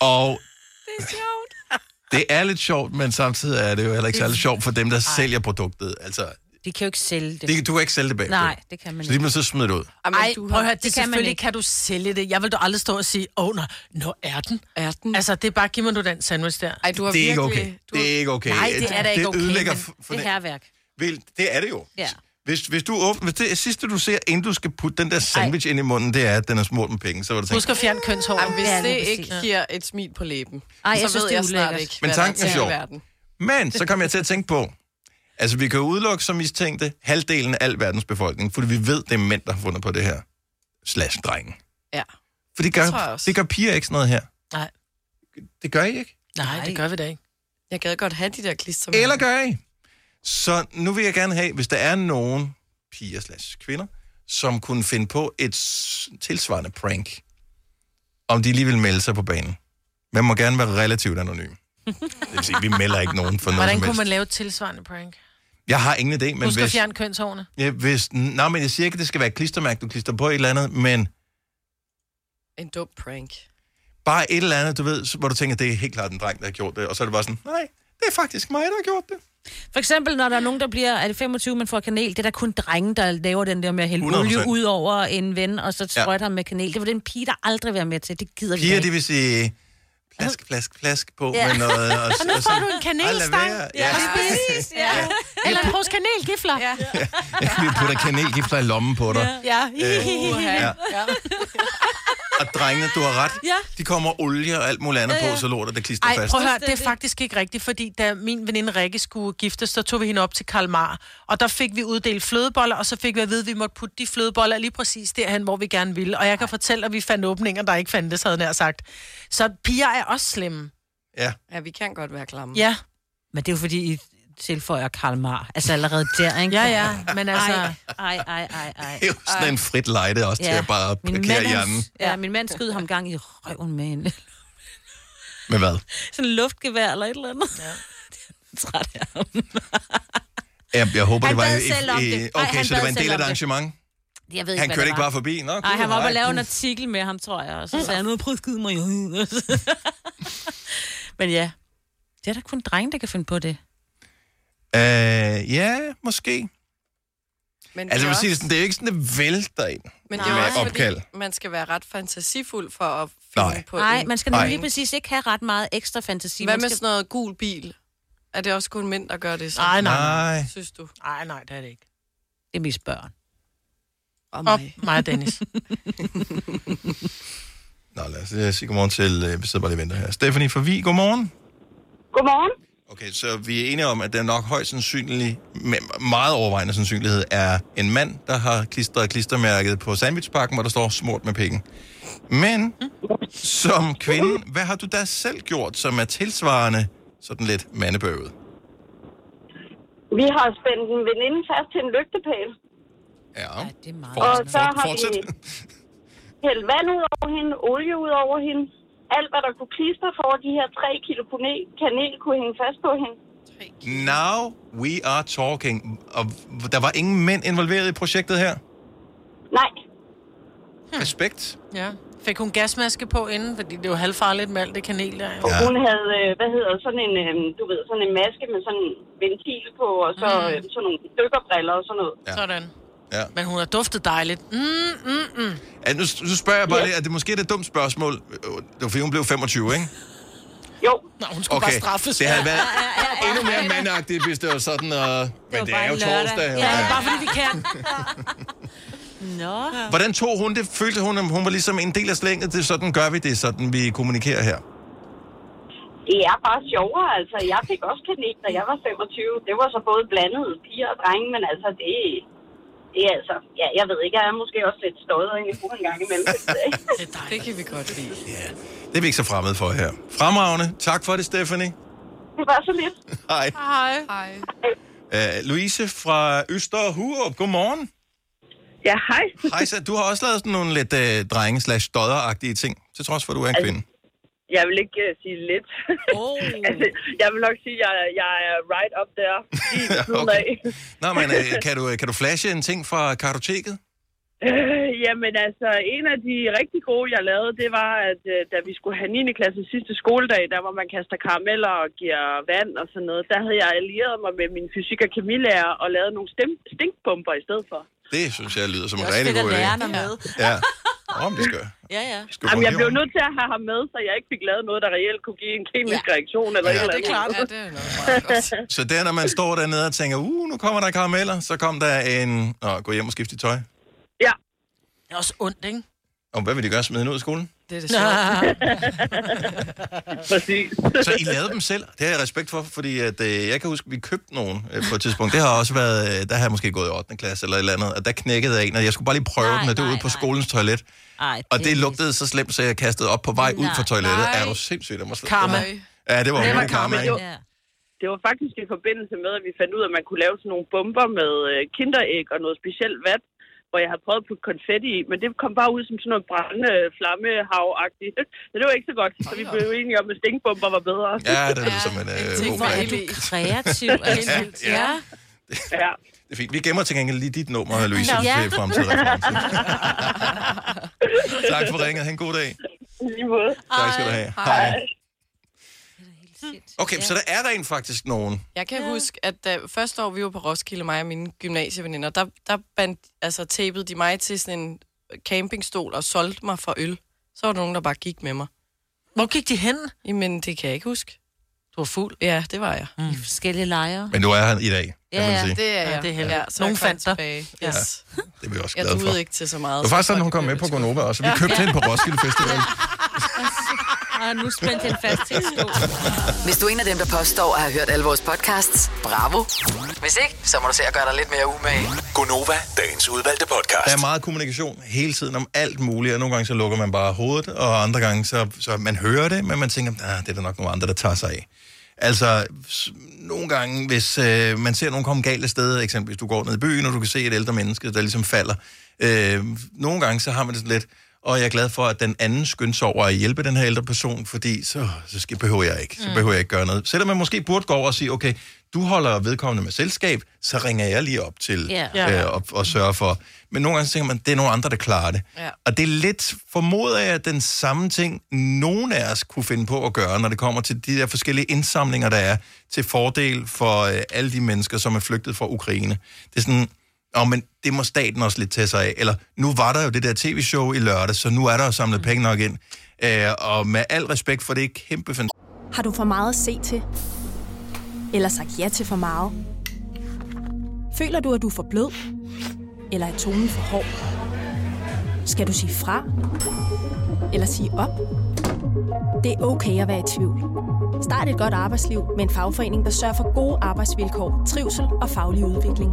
Og Det er sjovt. Det er lidt sjovt, men samtidig er det jo heller ikke særlig sjovt for dem, der sælger produktet. Altså, De kan jo ikke sælge det. det, du kan ikke sælge det bagefter. Nej, det kan man Så de bliver så smidt ud. Ej, du prøv har- at høre, det, det det kan man selvfølgelig ikke. kan du sælge det. Jeg vil da aldrig stå og sige, åh, oh, nå, nå, er den? Er den? Altså, det er bare, giv mig du den sandwich der. Ej, du har Det er ikke virkelig... okay. Det er ikke okay. Nej, det er da ikke okay, ødelægger men for Det er herværk. Vel, det er det jo. Ja. Hvis, hvis du åbner, hvis det sidste, du ser, inden du skal putte den der sandwich Ej. ind i munden, det er, at den er smurt med penge, så vil du tænke, Husk at fjerne kønshår. Jamen, hvis det ikke giver et smil på læben, Ej, jeg så synes, ved det jeg snart ikke, Men tanken er sjov. i verden. Men så kom jeg til at tænke på, altså vi kan udelukke som mistænkte halvdelen af al verdens befolkning, fordi vi ved, det er mænd, der har fundet på det her. Slash drengen. Ja. For det Det gør, også. det gør piger ikke sådan noget her. Nej. Det gør I ikke. Nej, det gør vi da ikke. Jeg gad godt have de der klister Eller gør I? Så nu vil jeg gerne have, hvis der er nogen piger slash kvinder, som kunne finde på et tilsvarende prank, om de lige vil melde sig på banen. Man må gerne være relativt anonym. Det vil sige, vi melder ikke nogen for noget Hvordan som kunne helst. man lave et tilsvarende prank? Jeg har ingen idé, men Husk at hvis, fjerne kønshårene. ja, hvis... Nej, men jeg siger ikke, at det skal være et klistermærke, du klister på et eller andet, men En dum prank. bare et eller andet, du ved, hvor du tænker, det er helt klart en dreng, der har gjort det, og så er det bare sådan, nej, det er faktisk mig, der har gjort det. For eksempel, når der er nogen, der bliver, er det 25, man får kanel, det er der kun drenge, der laver den der med at hælde 100%. olie ud over en ven, og så Ja. sprøjter ham med kanel. Det var den pige, der aldrig være med til. Det gider vi Piger, ikke. de vil sige, plask, plask, plask på Ja. med noget. (laughs) Og, Og nu får du en "Ej, lad kanelstang. være." Ja, præcis. Ja. Eller en pose kanelgifler. Ja. Ja, (laughs) vi putter kanelgifler i lommen på dig. Ja. Øh, ja. ja. Og drengene, du har ret. Ja. De kommer olie og alt muligt andet på, så lortet det klister Ej, fast. prøv at høre, det er faktisk ikke rigtigt, fordi da min veninde Rikke skulle giftes, så tog vi hende op til Karl Mar, og der fik vi uddelt flødeboller, og så fik vi at vide, at vi måtte putte de flødeboller lige præcis derhen, hvor vi gerne ville. Og jeg kan fortælle, at vi fandt åbninger, der ikke fandtes, havde jeg nær sagt. Så piger er også slemme. Ja. Ja, vi kan godt være klamme. Ja. Men det er jo fordi, I tilføjer Karl Mar. Altså allerede der, ikke? Ja, ja, men altså- Ej, ej, ej, ej, ej. Det er jo sådan en frit lejde også til at bare Min parkere hjernen. han, ja, min mand skød ham gang i røven med en Med hvad? sådan en luftgevær eller et eller andet. Ja. (laughs) træt af ham. Jeg, jeg håber, Han det var... i- selv om i- det. Okay, han så det var en del af et det. arrangement? Jeg ved ikke, Han kørte det ikke bare forbi? Nå, Nej, han var oppe og lave en artikel med ham, tror jeg. Og så sagde han, nu prøv at skyde mig i hovedet. (laughs) Men ja, det er da kun drenge, der kan finde på det. Øh, ja, måske. Men Altså, det er sige, også- sådan, det er jo ikke sådan, det vælter ind Men det er jo med også opkald. fordi, man skal være ret fantasifuld for at finde Nej. på Nej, en- man skal nemlig lige præcis ikke have ret meget ekstra fantasi. Hvad man med skal... sådan noget gul bil? Er det også kun mænd, der gør det så? Nej, nej, nej. Synes du? Nej, nej, det er det ikke. Det er mest børn. Og mig. Og mig og Dennis. (laughs) Nå, lad os øh, sige godmorgen til... Øh, vi sidder bare lige og venter her. Stephanie fra Vi, godmorgen. Godmorgen. Okay, så vi er enige om, at det er nok højst sandsynligt, med meget overvejende sandsynlighed, er en mand, der har klistret klistermærket på sandwichpakken, hvor der står smurt med penge. Men som kvinde, hvad har du da selv gjort, som er tilsvarende sådan lidt mandebøvet? Vi har spændt en veninde fast til en lygtepæl. Ja, det er meget. Og så har fortsæt. vi hældt vand ud over hende, olie ud over hende. Alt, hvad der kunne klistre for de her 3 kilo kanel, kanel kunne hænge fast på hende. Now we are talking. Og der var ingen mænd involveret i projektet her? Nej. Respekt. Ja. Fik hun gasmaske på inden, fordi det er jo halvfarligt med alt det kanel der. Og hun havde, øh, hvad hedder sådan en, øh, du ved, sådan en maske med sådan en ventil på, og så Mm. sådan nogle dykkerbriller og sådan noget. Ja. Sådan. Ja. Men hun har duftet dejligt. Mm, mm, mm. Ja, nu, nu spørger jeg bare lidt, at det måske er et dumt spørgsmål. Det var fordi, hun blev 25, ikke? Jo. Nå, hun skulle bare straffes. det havde været endnu mere mandagtigt, hvis det var sådan, og... men det er jo torsdag. Ja, det er bare fordi vi kan. Nå. Hvordan tog hun det? Følte hun, at hun var ligesom en del af slænget? Det er sådan gør vi det, sådan vi kommunikerer her. Det er bare sjovere, altså. Jeg fik også kanel, da jeg var 25. Det var så både blandet piger og drenge, men altså, det, det er altså... Ja, jeg ved ikke, jeg er måske også lidt støjet af en gang imellem. (laughs) Det kan vi godt lide. Det er vi ikke så fremmede for her. Fremragende. Tak for det, Stephanie. Det var så lidt. (laughs) Hej. Hej. Hej. Uh, Louise fra Østerhurup, godmorgen. Ja, hej. Hej, så du har også lavet sådan nogle lidt uh, drenge slash ting, til trods for, at du er en Altså, kvinde. Jeg vil ikke uh, sige lidt. Oh. (laughs) altså, jeg vil nok sige, at jeg, jeg er right up there. (laughs) Okay. af. Nå, men uh, kan, du, kan du flashe en ting fra kartoteket? Øh, (laughs) jamen altså, en af de rigtig gode, jeg lavede, det var, at øh, da vi skulle have 9. klasse sidste skoledag, der hvor man kaster karameller og giver vand og sådan noget, der havde jeg allieret mig med min fysik- og kemilærer og lavet nogle stem- stinkbomber i stedet for. Det synes jeg lyder som en Det er også rigtig fedt, god at idé. lærerne med. Ja, om det skal. Ja, ja. Skal Jamen, jeg blev nødt til at have ham med, så jeg ikke fik lavet noget, der reelt kunne give en kemisk ja. reaktion eller Ja. eller Det andet. Ja, det er noget meget godt. (laughs) Så der, når man står dernede og tænker, uh, nu kommer der karameller, så kom der en... Nå, gå hjem og skifte tøj. Ja. Det er også ondt, ikke? Og hvad vil de gøre? Smide den ud af skolen? Det er det sjovt. (laughs) Præcis. Så I lavede dem selv? Det har jeg respekt for, fordi at, øh, jeg kan huske, at vi købte nogen øh, på et tidspunkt. Det har også været, øh, der har jeg måske gået i 8. klasse eller et eller andet, og der knækkede jeg en, og jeg skulle bare lige prøve Nej, den, og det var ude på nej. skolens toilet. Ej, Og det lugtede så slemt, så jeg kastede op på vej ud Nej. fra toilettet. Nej. Er du sindssygt? Jeg Karma. Ja, det var Det var virkelig karma, ikke? Ja. Det var faktisk i forbindelse med, at vi fandt ud af, at man kunne lave sådan nogle bomber med øh, kinderæg og noget specielt vat, hvor jeg havde prøvet at putte konfetti i, men det kom bare ud som sådan noget brændende flammehav-agtigt. (laughs) Så det var ikke så godt, så vi blev enige om, at stinkbomber var bedre. Ja, det er som en øh, god Hvor er du kreativ. Ja. Ja. Ja. Det er fint. Vi gemmer til gengæld lige dit nummer, Louise, Ja. til fremtidig reference. (laughs) tak for ringet. Ha' en god dag. Lige måde. Tak skal du have. Hej. Okay, så der er rent faktisk nogen. Jeg kan ja. huske, at da første år, vi var på Roskilde, mig og mine gymnasieveninder, der, der bandt, altså, tapede de mig til sådan en campingstol og solgte mig for øl. Så var der nogen, der bare gik med mig. Hvor gik de hen? Jamen, det kan jeg ikke huske. Du var fuld? Ja, det var jeg. Mm. I forskellige lejre. Men du er her i dag, kan Ja, man ja, sige. det er jeg. Ja, det er heldigt. Ja, så Nogen jeg fandt dig. tilbage. Ja. Yes. Det er vi også Jeg glade for. duede ikke til så meget. Det var faktisk sådan, hun kom med på Gonova også. Vi købte hende på Roskilde Festival. (laughs) Og nu spændt en fast til en stol. Hvis du er en af dem, der påstår at have hørt alle vores podcasts, bravo. Hvis ikke, så må du se at gøre dig lidt mere umage. Gonova, dagens udvalgte podcast. Der er meget kommunikation hele tiden om alt muligt, og nogle gange så lukker man bare hovedet, og andre gange så, så man hører det, men man tænker, ah, det er der nok nogle andre, der tager sig af. Altså, nogle gange, hvis øh, man ser nogen komme galt af sted, eksempelvis du går ned i byen, og du kan se et ældre menneske, der ligesom falder, øh, nogle gange så har man det sådan lidt, og jeg er glad for, at den anden skynder sig over at hjælpe den her ældre person, fordi så, så skal, behøver jeg ikke. Så Mm. behøver jeg ikke gøre noget. Selvom man måske burde gå over og sige, okay, du holder vedkommende med selskab, så ringer jeg lige op til yeah. øh, og, og sørger for. Men nogle gange tænker man, det er nogle andre, der klarer det. Ja. Og det er lidt formodet af, at den samme ting, nogen af os kunne finde på at gøre, når det kommer til de der forskellige indsamlinger, der er til fordel for øh, alle de mennesker, som er flygtet fra Ukraine. Det er sådan, oh, men det må staten også lidt tage sig af. Eller, nu var der jo det der tv-show i lørdag, så nu er der samlet penge nok ind. Øh, og med al respekt for det kæmpe fan- Har du for meget at se til? Eller sagt ja til for meget? Føler du, at du er for blød? Eller er tonen for hård? Skal du sige fra? Eller sige op? Det er okay at være i tvivl. Start et godt arbejdsliv med en fagforening, der sørger for gode arbejdsvilkår, trivsel og faglig udvikling.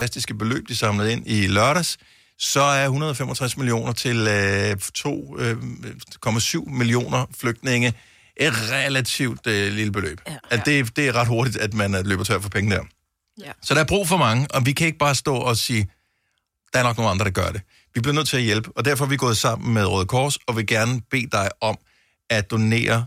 Fantastiske beløb, de samlede ind i lørdags, så er 165 millioner til øh, 2,7 millioner flygtninge et relativt øh, lille beløb. Ja, at det, det er ret hurtigt, at man øh, løber tør for penge der. Ja. Så der er brug for mange, og vi kan ikke bare stå og sige, der er nok nogle andre, der gør det. Vi bliver nødt til at hjælpe, og derfor er vi gået sammen med Røde Kors, og vil gerne bede dig om at donere,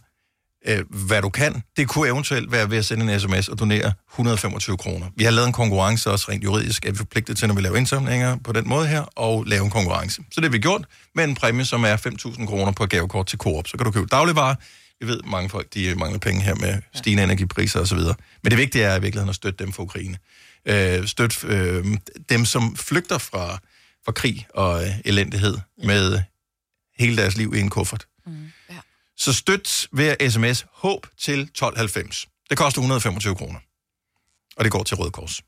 øh, hvad du kan. Det kunne eventuelt være ved at sende en sms og donere 125 kroner. Vi har lavet en konkurrence også rent juridisk, at vi er forpligtet til, når vi laver indsamlinger på den måde her, og lave en konkurrence. Så det har vi gjort med en præmie, som er 5.000 kroner på gavekort til Coop. Så kan du købe dagligvarer. Vi ved, mange folk de mangler penge her med stigende energipriser osv. Men det vigtige er i virkeligheden at støtte dem for Ukraine. Øh, støtte øh, dem, som flygter fra, fra krig og øh, elendighed med hele deres liv i en kuffert. Mm. Så støt ved at sms HÅB til 1290. Det koster 125 kroner. Og det går til Røde Kors.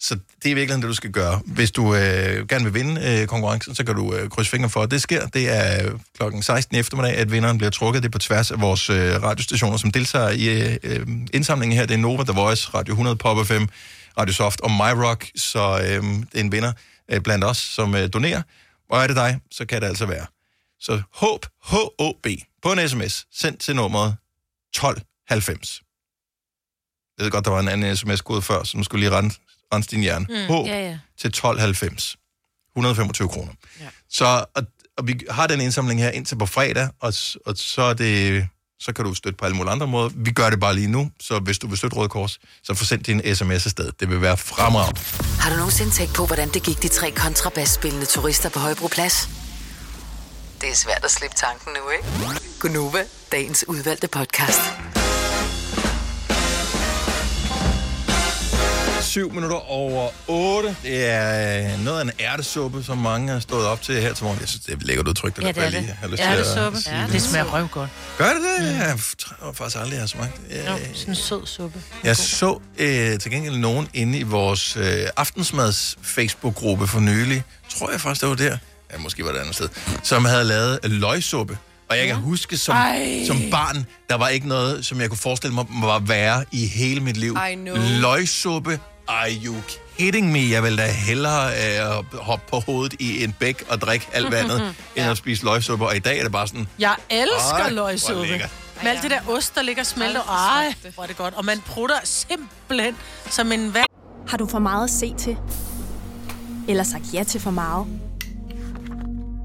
Så det er i virkeligheden det, du skal gøre. Hvis du øh, gerne vil vinde øh, konkurrencen, så kan du øh, krydse fingre for, at det sker. Det er øh, klokken 16 i eftermiddag, at vinderen bliver trukket. Det er på tværs af vores øh, radiostationer, som deltager i øh, øh indsamlingen her. Det er Nova, The Voice, Radio 100, Pop FM, Radio Soft og MyRock. Så øh, det er en vinder øh, blandt os, som øh, donerer. Og er det dig, så kan det altså være. Så HÅB, H-O-B, på en sms, sendt til nummeret 1290. Jeg ved godt, der var en anden sms-kode før, så nu skulle lige rense, rense din hjerne. Mm, Mm, H ja, ja. til 1290. 125 kroner. Ja. Så og, og vi har den indsamling her indtil på fredag, og, og så er det så kan du støtte på alle mulige andre måder. Vi gør det bare lige nu, så hvis du vil støtte Røde Kors, så få sendt din sms afsted. Det vil være fremragende. Har du nogensinde tænkt på, hvordan det gik de tre kontrabasspillende turister på Højbroplads? Det er svært at slippe tanken nu, ikke? Gunova, dagens udvalgte podcast. 7 minutter over 8. Det er øh, noget af en ærtesuppe, som mange har stået op til her til morgen. Jeg synes, det er lækkert udtryk, det Ja, er det er jeg det. lige Ærtesuppe. Ja, det smager røv godt. Gør det det? Jeg tror faktisk aldrig, jeg har smagt det. Jo, sådan en sød suppe. Jeg så øh, til gengæld nogen inde i vores øh, aftensmads Facebook-gruppe for nylig. Tror jeg faktisk, det var der. Ja, måske var det et andet sted. Som havde lavet løgsuppe. Og jeg kan huske som, Ej. som barn, der var ikke noget, som jeg kunne forestille mig var værre i hele mit liv. I know. Løgsuppe, are you kidding me? Jeg vil da hellere øh, hoppe på hovedet i en bæk og drikke alt vandet, (laughs) end at spise løgsuppe. Og i dag er det bare sådan, Jeg elsker Ej, hvor løgsuppe. lækkert. Med alt det der ost, der ligger og smelter. Ej, hvor er det godt. Og man prutter simpelthen som en vand. Har du for meget at se til? Eller sagt ja til for meget?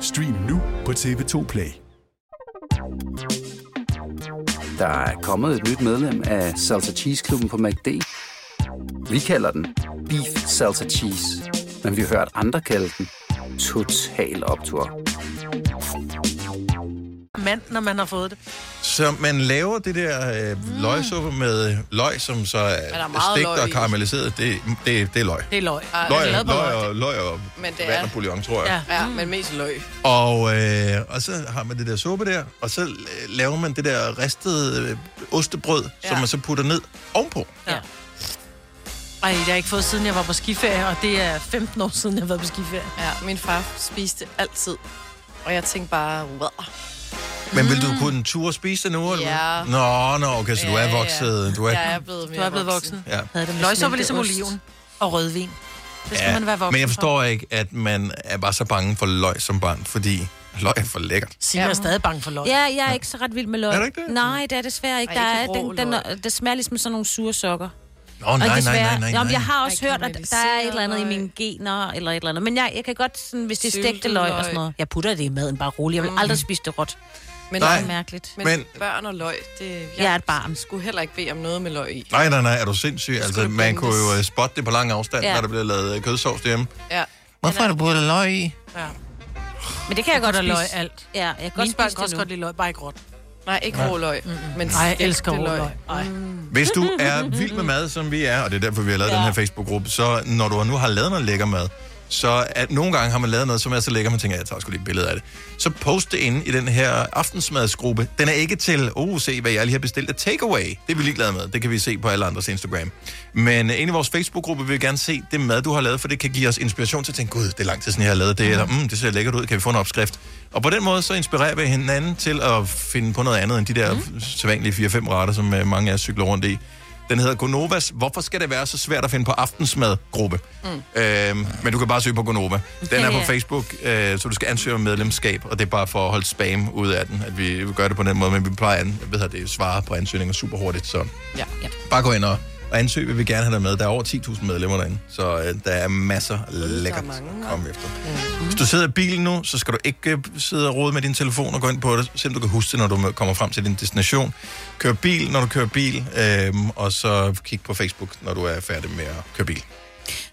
Stream nu på TV2 Play. Der er kommet et nyt medlem af Salsa Cheese Klubben på MACD. Vi kalder den Beef Salsa Cheese, men vi har hørt andre kalde den Total Optor. Mand, når man har fået det. Så man laver det der øh, løgsuppe med løg, som så er, meget stegt og karamelliseret. Det, det, det er løg. Det er løg. Ah, Løg, er løg, løg, og, løg og Men det vand er... og bouillon, tror jeg. Ja, ja men mest løg. Og, øh, og så har man det der suppe der, og så øh, laver man det der ristede øh, ostebrød, ja. som man så putter ned ovenpå. Ja. Ej, det har jeg ikke fået, siden jeg var på skiferie, og det er 15 år siden, jeg har været på skiferie. Ja, min far spiste altid. Og jeg tænkte bare, wow. Men vil du kunne ture spise det nu? Eller? Ja. Nå, nå, okay, så du er vokset. Du er, Jeg er blevet mere Du er blevet voksen. Ja. Havde det med ligesom oliven og rødvin. Det skal man være voksen men jeg for. forstår ikke, at man er bare så bange for løg som barn, fordi løg er for lækkert. Signe er stadig bange for løg. Ja, jeg er ikke så ret vild med løg. Er du ikke det? Nej, det er desværre ikke. Ej, Der ikke er, rå den, den, det smager ligesom sådan nogle sure sokker. Nå, Og nej, nej, nej, nej, Jamen, nej. jeg har også Ej, hørt, at der er et eller andet i mine gener, eller et eller andet. Men jeg, jeg kan godt, sådan, hvis det er stegte løg og løg. sådan noget. Jeg putter det i maden, bare roligt. Jeg vil Mm. aldrig spise det råt. Men, det Nej. er mærkeligt. men, men børn og løg, det... Jeg, Jeg er et barn. skulle heller ikke bede om noget med løg i. Nej, nej, nej, er du sindssyg? Altså, det man kunne jo øh, spotte det på lang afstand, Ja. når der bliver lavet øh, kødsovs derhjemme. Ja. Hvorfor er der både løg i? Ja. Men det kan jeg godt spise. spise. løg alt. Ja, jeg kan godt Mine børn spise kan også det godt nu. lide løg, bare ikke råt. Nej, ikke Ja. rå løg. Men Nej, jeg elsker stegte rå løg. Ej. Hvis du er vild med mad, som vi er, og det er derfor, vi har lavet ja. den her Facebook-gruppe, så når du nu har lavet noget lækker mad, så at nogle gange har man lavet noget, som er så lækker, man tænker, jeg tager sgu lige et billede af det. Så post det inde i den her aftensmadsgruppe. Den er ikke til, oh, se hvad jeg lige har bestilt af takeaway. Det er vi ligeglade med. Det kan vi se på alle andres Instagram. Men inde i vores Facebook-gruppe vil vi gerne se det mad, du har lavet, for det kan give os inspiration til at tænke, gud, det er lang tid siden, jeg har lavet det, eller mm, det ser lækkert ud, kan vi få en opskrift? Og på den måde, så inspirerer vi hinanden til at finde på noget andet end de der mm. sædvanlige 4-5 retter, som øh, mange af os cykler rundt i. Den hedder Gonovas. Hvorfor skal det være så svært at finde på aftensmadgruppe? Mm. Øhm, men du kan bare søge på Gonova. Den er på. Facebook, øh, så du skal ansøge om medlemskab, og det er bare for at holde spam ud af den, at vi gør det på den måde, men vi plejer at jeg ved, at det svare på ansøgninger super hurtigt, så Ja. ja. bare gå ind og, og ansøg, vi vil gerne have dig med. Der er over 10.000 medlemmer derinde, så øh, der er masser lækkert at komme efter. Mm. Hvis du sidder i bilen nu, så skal du ikke øh, sidde og rode med din telefon og gå ind på det. Selvom du kan huske det, når du kommer frem til din destination. Kør bil, når du kører bil, øh, og så kig på Facebook, når du er færdig med at køre bil.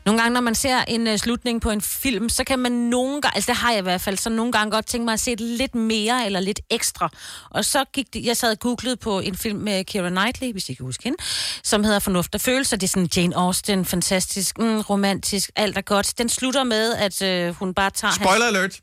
Nogle gange, når man ser en uh, slutning på en film, så kan man nogle gange, altså det har jeg i hvert fald, så nogle gange godt tænke mig at se lidt mere eller lidt ekstra. Og så gik det, jeg sad og googlede på en film med Keira Knightley, hvis I kan huske hende, som hedder Fornuft og Følelser. Det er sådan Jane Austen, fantastisk, mm, romantisk, alt er godt. Den slutter med, at øh, hun bare tager... Spoiler alert!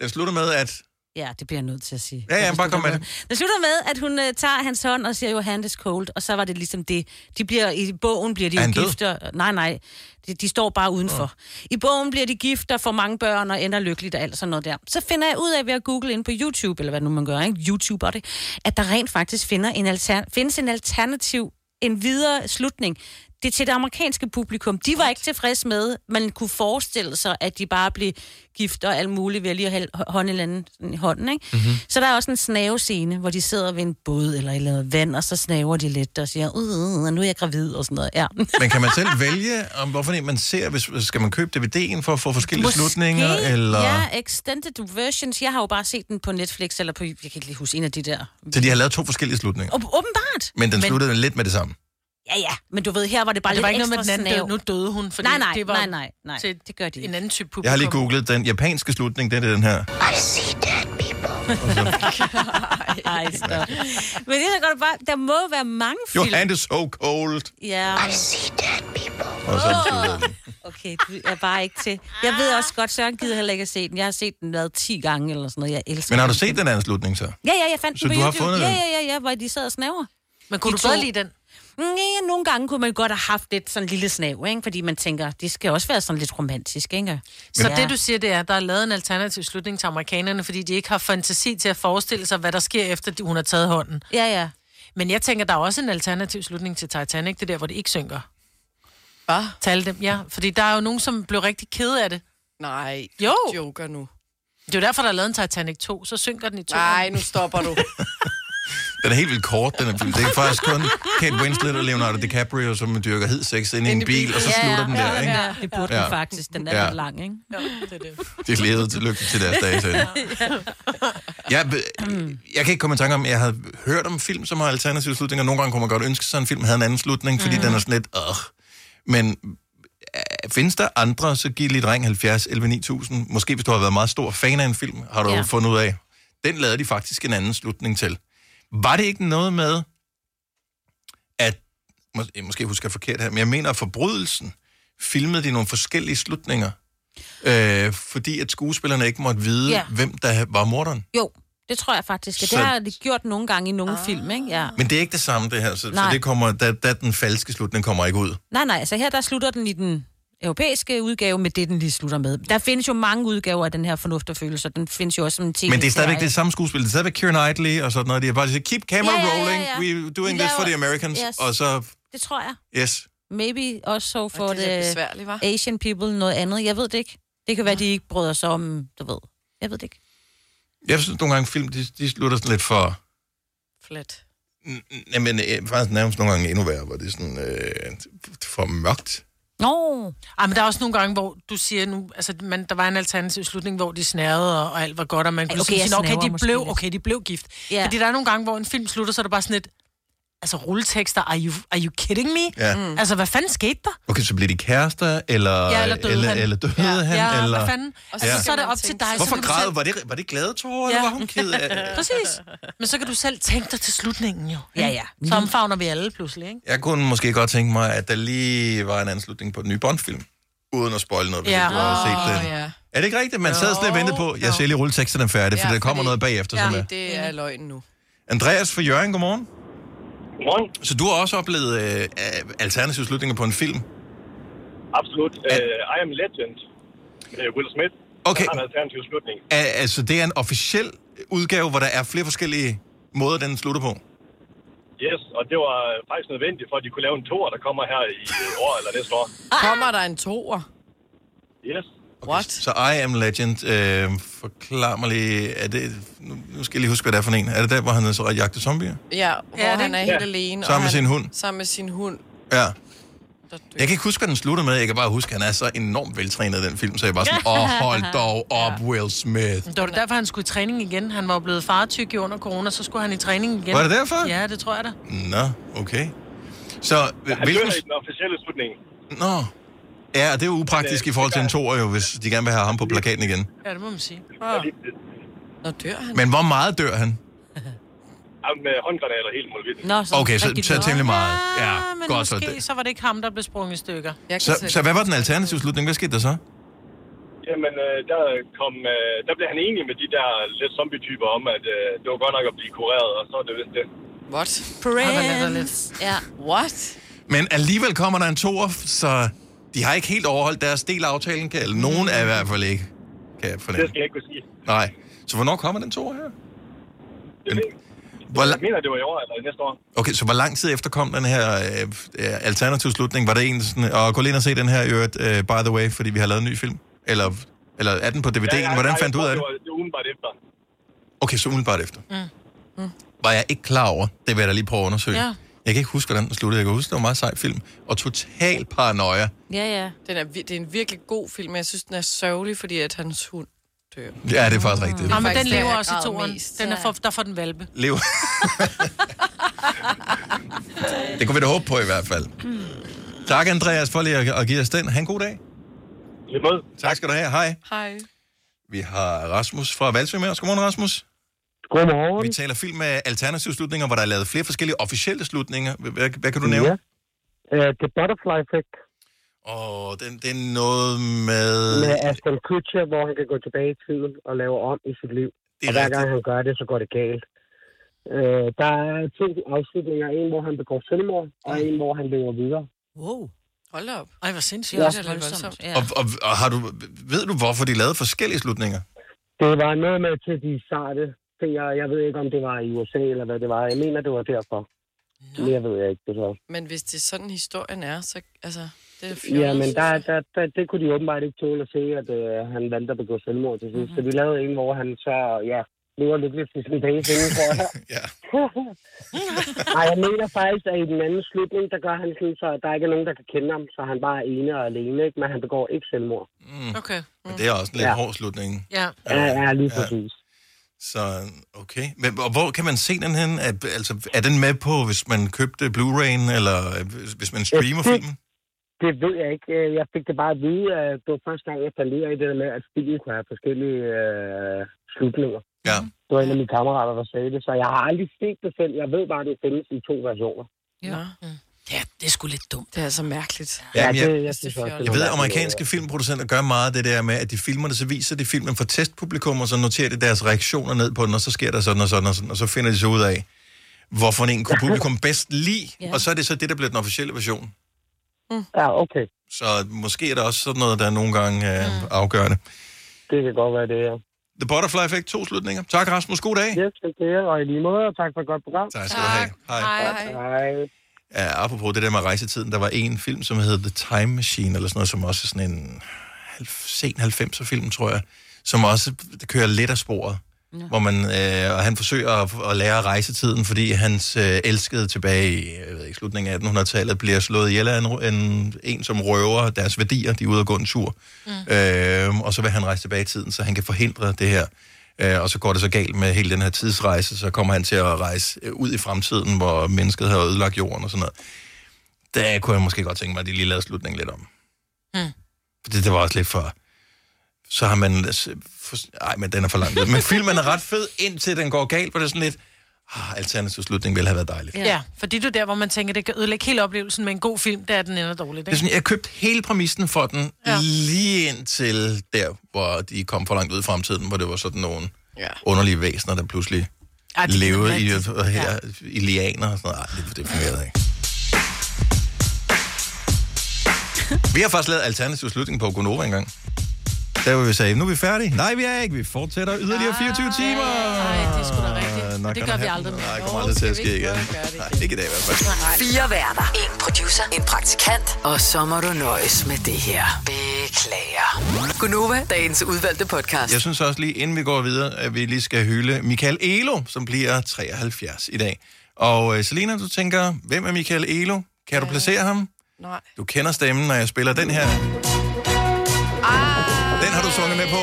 Den slutter med, at... Ja, det bliver jeg nødt til at sige. Ja, ja, bare kom med det. Det slutter med, at hun uh, tager hans hånd og siger jo, hand is cold, og så var det ligesom det. De bliver, i bogen bliver de Er jo han gift. og- Nej, nej, de, de står bare udenfor. I bogen bliver de gift og får mange børn og ender lykkeligt og alt sådan noget der. Så finder jeg ud af ved at google ind på YouTube, eller hvad nu man gør, ikke? YouTube er det, at der rent faktisk finder en alter, findes en alternativ, en videre slutning. Det er til det amerikanske publikum. De var ikke tilfredse med, man kunne forestille sig, at de bare blev gift og alt muligt ved at lige at hånd i, hånden. Ikke? Mhm. Mm-hmm. Så der er også en snavescene, hvor de sidder ved en båd eller et eller andet vand, og så snaver de lidt og siger, uh, uh, nu er jeg gravid og sådan noget. Ja. Men kan man selv vælge, om hvorfor man ser? Hvis, skal man købe DVD'en for at få forskellige Måske, slutninger? Eller... Ja, extended versions. Jeg har jo bare set den på Netflix, eller på, jeg kan ikke lige huske, en af de der. Så de har lavet to forskellige slutninger. Åb- åbenbart. Men den sluttede lidt med det samme. Ja, ja, men du ved, her var det bare Og det lidt var ikke noget med den anden snav. død. Nu døde hun, fordi nej, nej, det var nej, nej, nej, til det gør de en anden type publikum. Jeg har lige googlet den japanske slutning, det er den her. I see dead people. (laughs) Ej, stop. Men det er godt bare, der må være mange film. Your hand is so cold. Ja. I see dead people. Og så slutter den. Okay, du er bare ikke til. Jeg ved også godt, Søren gider heller ikke at se den. Jeg har set den været 10 gange eller sådan noget. Jeg elsker Men har du set den anden slutning så? Ja, ja, jeg fandt Så den på du har YouTube. fundet ja, den? Ja, ja, ja, hvor de sad og snaver. Men kunne De du bedre lide den? Ja, nogle gange kunne man godt have haft lidt sådan en lille snav, ikke? Fordi man tænker, det skal også være sådan lidt romantisk, ikke? Så det, du siger, det er, at der er lavet en alternativ slutning til amerikanerne, fordi de ikke har fantasi til at forestille sig, hvad der sker efter, de- hun har taget hånden. Ja, ja. Men jeg tænker, der er også en alternativ slutning til Titanic, det er der, hvor det ikke synker. Hvad? Tal dem, ja. Fordi der er jo nogen, som blev rigtig kede af det. Nej, Jo. joker nu. Det er jo derfor, der er lavet en Titanic 2, så synker den i to. Nej, nu stopper du. (laughs) Den er helt vildt kort, den film. Det er faktisk kun Kate Winslet og Leonardo DiCaprio, som dyrker hed sex ind i en bil, og så slutter den der, ikke? Ja, det burde Ja. den faktisk. Den er Ja. lidt lang, ikke? Ja, det er det. Det levede til lykke til deres dage til. Jeg, jeg kan ikke komme i tanke om, jeg havde hørt om film, som har alternative slutninger. Nogle gange kunne man godt ønske sig, at en film havde en anden slutning, fordi mm. den er sådan lidt, øh. Men findes der andre, så giv lidt ring 70 11 9000. Måske hvis du har været meget stor fan af en film, har du ja. fundet ud af. Den lavede de faktisk en anden slutning til. Var det ikke noget med, at, mås- jeg måske husker jeg forkert her, men jeg mener, at forbrydelsen filmede de nogle forskellige slutninger, øh, fordi at skuespillerne ikke måtte vide, Ja. ja. hvem der var morderen. Jo, det tror jeg faktisk. Ja, det Så- har de gjort nogle gange i nogle ah. film, ikke? Ja. Men det er ikke det samme, det her, så, så Nej. det kommer, da, da den falske slutning kommer ikke ud. Nej, nej, altså her der slutter den i den europæiske udgave med det, den lige slutter med. Der findes jo mange udgaver af den her fornuft og følelser. Den findes jo også som en tv Men det er stadigvæk det samme skuespil. Det er stadigvæk Keira Knightley og sådan noget. De har bare sagt, keep camera Ja, ja, ja, rolling, ja. we're doing this for the Americans. Yes. Og så, Det tror jeg. yes. Maybe også for Og det the? Asian people noget andet. Jeg ved det ikke. Det kan være, de ikke bryder sig om, du ved. Jeg ved det ikke. Jeg synes nogle gange, film, de, de slutter sådan lidt for... Flat. Jamen, øh, faktisk nærmest nogle gange endnu værre, hvor det er sådan øh, for mørkt. Nå. Ej, men der er også nogle gange, hvor du siger nu, altså man, der var en alternativ slutning, hvor de snærede, og, og alt var godt, og man kunne Okay, okay, sige, okay, de blev, okay, de blev gift. Ja. Fordi der er nogle gange, hvor en film slutter, så er det bare sådan et, altså rulletekster, are you, are you kidding me? Ja. Mm. Altså, hvad fanden skete der? Okay, så bliver de kærester, eller, Ja, eller døde eller, han. eller døde Ja, han, ja, eller... hvad fanden? Og så, Ja. ja. så er det op til dig. så Hvorfor du græd? selv- Var det, var det glade tårer, eller var hun ked af? (laughs) Præcis. Men så kan du selv tænke dig til slutningen jo. Ja, ja. Så omfavner vi alle pludselig, ikke? Jeg kunne måske godt tænke mig, at der lige var en anslutning på den nye Bond-film. Uden at spoile noget, hvis Ja. du har set den. ja. Er det ikke rigtigt? Man sad sådan og ventede på, jeg ser lige rulleteksterne færdig, for Ja, der kommer fordi- noget bagefter, som er. Det er løgn nu. Andreas fra Jørgen, godmorgen. Godmorgen. Så du har også oplevet øh, alternative slutninger på en film? Absolut. Uh, I am Legend med Will Smith. Okay. Der har en alternativ slutning. Er, altså, det er en officiel udgave, hvor der er flere forskellige måder, den slutter på? Yes, og det var faktisk nødvendigt, for at de kunne lave en toer, der kommer her i år eller næste år. Kommer der en toer? Yes. What? Så I Am Legend, øh, forklar mig lige, er det, nu, nu skal jeg lige huske, hvad det er for en. Er det der, hvor han er så jagter zombier? Ja, hvor Ja, ja, det- han er Ja. helt alene. og Sammen med han- sin hund. Sammen med sin hund. Ja. Jeg kan ikke huske, hvad den slutter med. Jeg kan bare huske, at han er så enormt veltrænet i den film, så jeg var sådan, åh, oh, hold dog (laughs) op, Will Smith. Det var det derfor, han skulle i træning igen. Han var blevet fartyg under corona, så skulle han i træning igen. Var det derfor? Ja, det tror jeg da. Nå, okay. Så, Han hvilken... dør i den officielle slutning. Nå. Ja, og det er jo upraktisk i forhold til en toer jo, hvis de gerne vil have ham på plakaten igen. Ja, det må man sige. Nå, dør han? Men hvor meget dør han? (laughs) Jamen, med håndgranater helt muligt. Nå, så Okay, så, så temmelig meget. Ja, Men godt så. måske så var det ikke ham, der blev sprunget i stykker. Så, så hvad var den alternative slutning? Hvad skete der så? Jamen, øh, der, kom, øh, der blev han enig med de der lidt zombie-typer om, at øh, det var godt nok at blive kureret, og så er det vist det. What? Prince. Ja. What? Men alligevel kommer der en toer, så de har ikke helt overholdt deres del af aftalen, kan, eller nogen er i hvert fald ikke, kan jeg Det fornemme. skal jeg ikke kunne sige. Nej. Så hvornår kommer den toer her? Den, Hvor la- Jeg mener, det var i år eller næste år. Okay, så hvor lang tid efter kom den her øh, alternativ slutning? Var det en sådan, og gå lige ind og se den her, i øvrigt, øh, by the way, fordi vi har lavet en ny film? Eller, eller er den på DVD'en? Hvordan fandt du ud af det? Det var, det var umiddelbart efter. Okay, så umiddelbart efter. Mm. Mm. Var jeg ikke klar over, det vil jeg da lige prøve at undersøge. Ja. Jeg kan ikke huske, hvordan den sluttede. Jeg kan huske, det var en meget sej film. Og total paranoia. Ja, ja. Den er, vir- det er en virkelig god film, men jeg synes, den er sørgelig, fordi at hans hund dør. Ja, det er faktisk rigtigt. Ja, men faktisk den lever jeg også i græder toren. mest. Den er for, der får den valpe. Lev. (laughs) det kunne vi da håbe på i hvert fald. Tak, Andreas, for lige at, at give os den. Ha' en god dag. Tak skal du have. Hej. Hej. Vi har Rasmus fra Valsø med os. Godmorgen, Rasmus. Godmorgen. Vi taler film med alternative slutninger, hvor der er lavet flere forskellige officielle slutninger. Hvad, hvad, hvad kan du nævne? Ja. Uh, The Butterfly Effect Åh, den, det er noget med... med Aston Kutcher, hvor han kan gå tilbage i tiden og lave om i sit liv. Det er og hver rigtigt. gang han gør det, så går det galt. Uh, der er to afslutninger. En, hvor han begår selvmord, og en, hvor han lever videre. Wow. Hold da op. Ej, hvor sindssygt. Ja. Det er voldsomt. Ja. Og, og, og har du, ved du, hvorfor de lavede forskellige slutninger? Det var noget med til de sarte ting. Jeg, jeg ved ikke, om det var i USA eller hvad det var. Jeg mener, det var derfor. No. Mere ved jeg ikke, det så. Men hvis det er sådan, historien er, så altså, det er Ja, men der, der, der, det kunne de åbenbart ikke tåle at se, at øh, han valgte at begå selvmord til sidst. Mm-hmm. Så de lavede en, hvor han så, ja, lever lidt lidt til sin dage sinde, tror jeg. (laughs) ja. (laughs) Nej, jeg mener faktisk, at i den anden slutning, der gør han sådan, så der ikke er nogen, der kan kende ham, så han bare er ene og alene, ikke? men han begår ikke selvmord. Mm. Okay. Men det er også en lidt Ja. hård slutning. Ja. Ja, ja lige præcis. Så, okay. Men, og hvor kan man se den hen? Er, altså, er den med på, hvis man købte Blu-ray'en, eller øh, hvis- hvis man streamer det- filmen? Det ved jeg ikke. Øh, Jeg fik det bare at vide, at det var første gang, jeg fandt ud af det der med, at filmen kunne have forskellige øh, slutninger. Ja. Det var en af mine kammerater, der sagde det, så jeg har aldrig set det selv. Jeg ved bare, at det findes i to versioner. Ja. Ja, det er sgu lidt dumt. Det er så mærkeligt. Jamen, jeg, det, jeg, synes også, det Jeg ved, at amerikanske filmproducenter gør meget af det der med, at de filmer det, så viser de filmen for testpublikum, og så noterer de deres reaktioner ned på den, og så sker der sådan og sådan og sådan, og så finder de så ud af, hvorfor en kunne publikum bedst lide, Ja. og så er det så det, der bliver den officielle version. Ja, okay. Så måske er der også sådan noget, der nogle gange er Mm. afgørende. Det kan godt være det, ja. The Butterfly Effect, to slutninger. Tak, Rasmus. God dag. Yes, det er og i lige måde, og tak for et godt program. Tak skal du have. Hej. Hej. Hej. Ja, apropos det der med rejsetiden, der var en film, som hed The Time Machine, eller sådan noget, som også er sådan en sen 90'er film, tror jeg, som også kører lidt af sporet. Ja. Hvor man, øh, og han forsøger at, at lære rejsetiden, fordi hans øh, elskede tilbage i jeg ved ikke, slutningen af 1800-tallet bliver slået ihjel af en, en, en, som røver deres værdier. De er ude og gå en tur. Mm. Øh, og så vil han rejse tilbage i tiden, så han kan forhindre det her. Øh, og så går det så galt med hele den her tidsrejse, så kommer han til at rejse øh, ud i fremtiden, hvor mennesket har ødelagt jorden og sådan noget. Der kunne jeg måske godt tænke mig, at de lige lavede slutningen lidt om. Mm. Det, det var også lidt for... Så har man... Nej, men den er for langt. Men filmen er ret fed, indtil den går galt, hvor det er sådan lidt... Ah, alternativ slutning ville have været dejligt. Ja. ja, fordi det er der, hvor man tænker, det kan ødelægge hele oplevelsen med en god film, der er den ender dårligt. Det er Ikke? sådan, jeg købte hele præmissen for den, ja. lige indtil der, hvor de kom for langt ud i fremtiden, hvor det var sådan nogle ja. underlige væsener, der pludselig det er levede i, her, i lianer og sådan noget. Ej, det, det fungerede ikke. (laughs) Vi har faktisk lavet alternativ slutning på Gonova engang. Der hvor vi sagde, nu er vi færdige. Nej, vi er ikke. Vi fortsætter yderligere 24 timer. Nej, det er sgu da rigtigt. Nok det gør vi aldrig mere. Nej, det kommer aldrig til at ske igen. Nej, ikke i dag i hvert fald. Fire værter. En producer. En praktikant. Og så må du nøjes med det her. Beklager. Gunova, dagens udvalgte podcast. Jeg synes også lige, inden vi går videre, at vi lige skal hylde Michael Elo, som bliver 73 i dag. Og øh, Selina, du tænker, hvem er Michael Elo? Kan du placere ham? Nej. Du kender stemmen, når jeg spiller den her. Den har du sunget med på.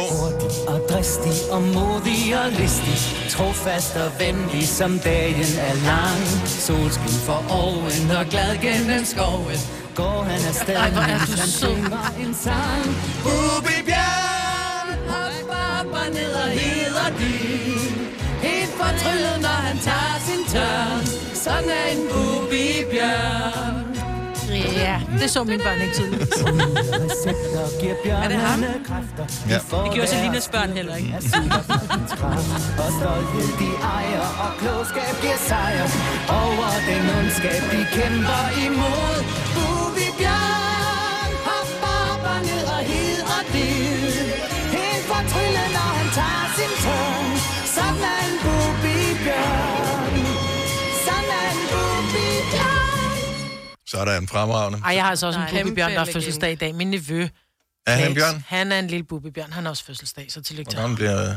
og dristig og modig og listig. Trofast og venlig som dagen er lang. Solskin for oven og glad gennem skoven. Går han afsted, Ej, hvor er mens du synger en sang. Bubi Bjørn, hop op og ned og hedder din Helt fortryllet, når han tager sin tørn. Sådan er en Bubi Bjørn Ja, det så mine børn ikke tydeligt. (laughs) Er det ham? Ja. Det gjorde Selinas børn heller ikke. (laughs) Og stolthed de ejer, og klogskab giver sejr Over den ondskab, de kæmper imod Så er der en fremragende. Ej, jeg har altså også en Nej. bubbebjørn, der har fødselsdag i dag. Min nevø. Er han en bjørn? Han er en lille bubbebjørn. Han har også fødselsdag, så tillykke Hvor til ham. bliver...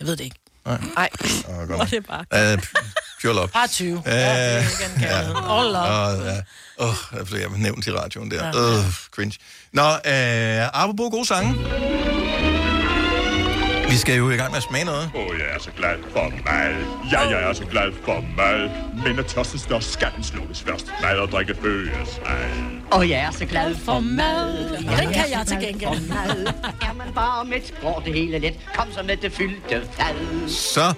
Jeg ved det ikke. Nej. Ej. Åh, gammel. det er bare... Uh, pure love. Bare 20. Ja, Ja, det er igen kærlighed. All love. Åh, ja. Åh, jeg blev jeg nævnt i radioen der. Ja. Åh, cringe. Nå, øh, apropos gode sange. Vi skal jo i gang med at smage noget. Åh, oh, jeg er så glad for mad. Ja, jeg er så glad for mad. Men når tørsten står, skal den slukkes først. Mad og drikke mad. Og jeg er så glad for mad. Den kan jeg til gengæld. Mad. Er man bare med, går det hele let. Kom så med det fyldte fad. Så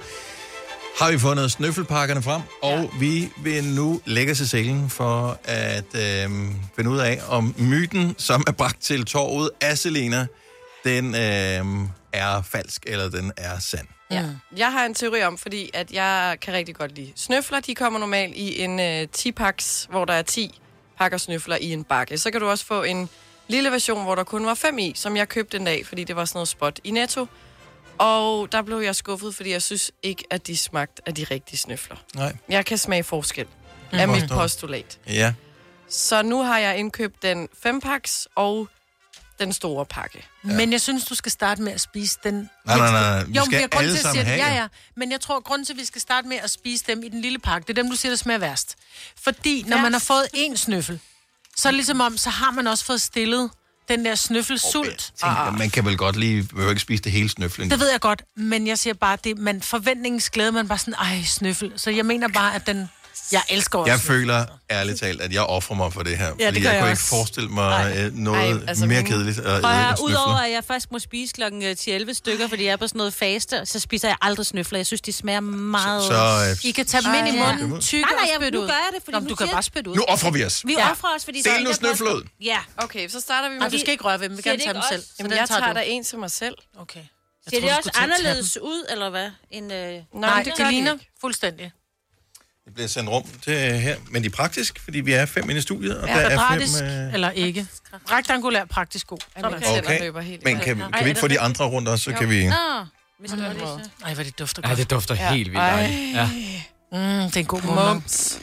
har vi fundet snøffelpakkerne frem, og ja. vi vil nu lægge os i selen for at øh, finde ud af, om myten, som er bragt til torvet af Selena, den øh, er falsk, eller den er sand. Ja. Jeg har en teori om, fordi at jeg kan rigtig godt lide snøfler. De kommer normalt i en øh, 10-paks, hvor der er 10 pakker snøfler i en bakke. Så kan du også få en lille version, hvor der kun var 5 i, som jeg købte en dag, fordi det var sådan noget spot i Netto. Og der blev jeg skuffet, fordi jeg synes ikke, at de smagte af de rigtige snøfler. Nej. Jeg kan smage forskel Mm. af mit postulat. Ja. Så nu har jeg indkøbt den 5-paks og den store pakke. Ja. Men jeg synes, du skal starte med at spise den... Nej, nej, nej. Vi Jo, skal jeg grund alle til at sige, have Ja, ja. Men jeg tror, grund til, at vi skal starte med at spise dem i den lille pakke, det er dem, du siger, der smager værst. Fordi når man har fået en snøffel, så er det ligesom om, så har man også fået stillet den der snøffelsult. Tænk, man kan vel godt lige, behøver ikke spise det hele snøfling. Det ved jeg godt, men jeg siger bare, det, man forventningsglæde, man bare sådan, ej, snøffel. Så jeg mener bare, at den... Jeg elsker også Jeg føler ærligt talt, at jeg offrer mig for det her. det fordi jeg jeg kunne også. ikke forestille mig Nej. øh, noget Ej, altså, mere kedeligt at høre, snøfler. udover at jeg først må spise klokken øh, 10-11 stykker, fordi jeg er på sådan noget faste, så spiser jeg aldrig snøfler. Jeg synes, de smager meget... Så, så, øh, I kan tage dem ind i munden, ja. tykke Nej, nej, og jeg- nu ud. gør jeg det, fordi Nå, nu du kan bare spytte ud. Nu offrer vi os. Vi Ja. offrer os, fordi... Del nu ud. Ja. Okay, så starter vi med... Nej, du skal ikke røre ved dem. Vi kan tage dem selv. Jamen, jeg tager du. der en til mig selv. Okay. Ser det du også anderledes ud, eller hvad? End, øh... Nej, det, det ligner fuldstændig. Det bliver sendt rum til her, men de er praktisk, fordi vi er fem inde i studiet, og Ja, der er fem... Øh... eller ikke. Rektangulær, praktisk god. Sådan. Okay, løber helt men kan, kan vi ikke få de andre rundt også, så kan vi... Nå, hvis det var det, så... Ej, hvor det dufter Ja, godt. det dufter Ja. helt vildt Ej. dejligt. Ja. Mm, det er en god. Mums.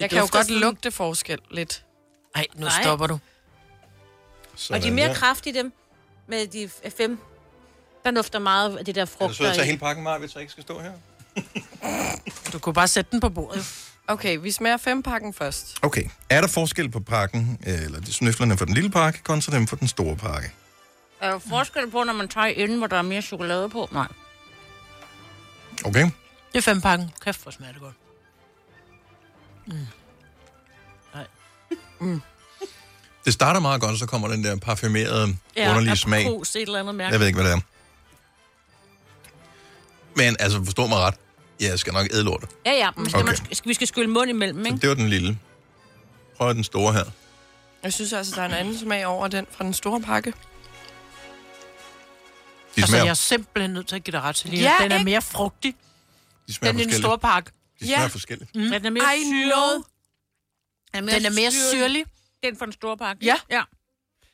Jeg kan jo godt sådan- lugte forskel lidt. Ej, nu Nej. stopper du. Og de er mere kraftige, dem, med de fem. Der dufter meget af det der Er frugt. sød at tage hele pakken, Maja, hvis jeg ikke skal stå her? (laughs) Du kunne bare sætte den på bordet. Okay, vi smager fempakken først. Okay. Er der forskel på pakken, øh, eller de snøflerne for den lille pakke, kontra dem for den store pakke? Er der forskel på, når man tager inden, hvor der er mere chokolade på? Nej. Okay? Det er fem pakken. Kæft, hvor smager det godt. Mm. Det starter meget godt, og så kommer den der parfumerede, Ja, underlige smag. aprikos, et eller andet mærke. Jeg ved ikke, hvad det er. Men altså, forstå mig ret. Jeg skal nok æde lortet. Ja, ja, men skal Okay. man, skal, vi skal skylle mund imellem, ikke? Det var den lille. Prøv den store her. Jeg synes altså, der er en anden smag over den fra den store pakke. De Altså, smager, jeg er simpelthen nødt til at give dig ret til lige. Ja, Den er ikke? mere frugtig. de smager Den i den store pakke. De smager Ja. forskelligt. Mm. Den er mere I syret. know. Den er mere syrlig. Den fra den store pakke. Ja. ja.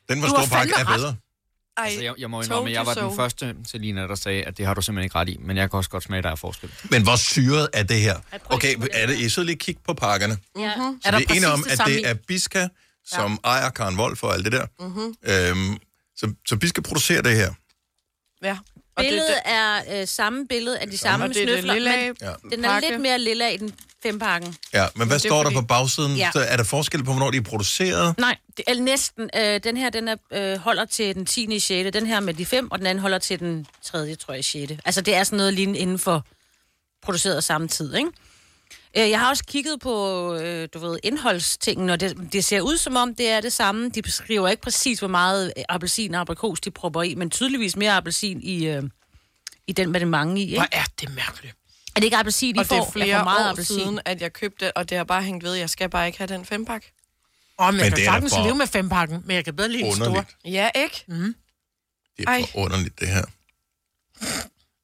Den fra store pakke er bedre. Ej, Altså, jeg, jeg må indrømme, jeg var so. den første, Selina, der sagde, at det har du simpelthen ikke ret i. Men jeg kan også godt smage, at der er forskel. Men hvor syret er det her? Okay, er det, I sidder lige kigge på pakkerne. ja. Mhm. Så Er der vi er præcis om, det at samme det er Biska, som ja. ejer Karen Wolf og alt det der. Mhm. Øhm, så, så Biska producerer det her. Ja. Og det, Billedet det, er øh, samme billede af de samme det det snøfler, men af Ja. den er pakke. lidt mere lilla i den fempakken. Ja, men hvad det står der fordi- på bagsiden? Ja. Så er der forskel på, hvornår de er produceret? Nej, det er næsten. Øh, den her, den er, øh, holder til den 10. i 6. Den her med de fem, og den anden holder til den 3. tror jeg, 6. Altså, det er sådan noget lignende inden for produceret samme tid, ikke? Øh, Jeg har også kigget på, øh, du ved, indholdstingen, og det, det ser ud som om, det er det samme. De beskriver ikke præcis, hvor meget appelsin og aprikos de propper i, men tydeligvis mere appelsin i, øh, i den med det mange i, ikke? Hvor er det mærkeligt. Er det ikke appelsin, de og får? det er Jeg flere får meget år appelsin. siden, at jeg købte, og det har bare hængt ved. Jeg skal bare ikke have den fempakke. Åh, men, Men jeg det kan sagtens for leve med fem pakken, men jeg kan bedre lide den store. Ja, ikke? Mm. Det er Ej. for underligt, det her.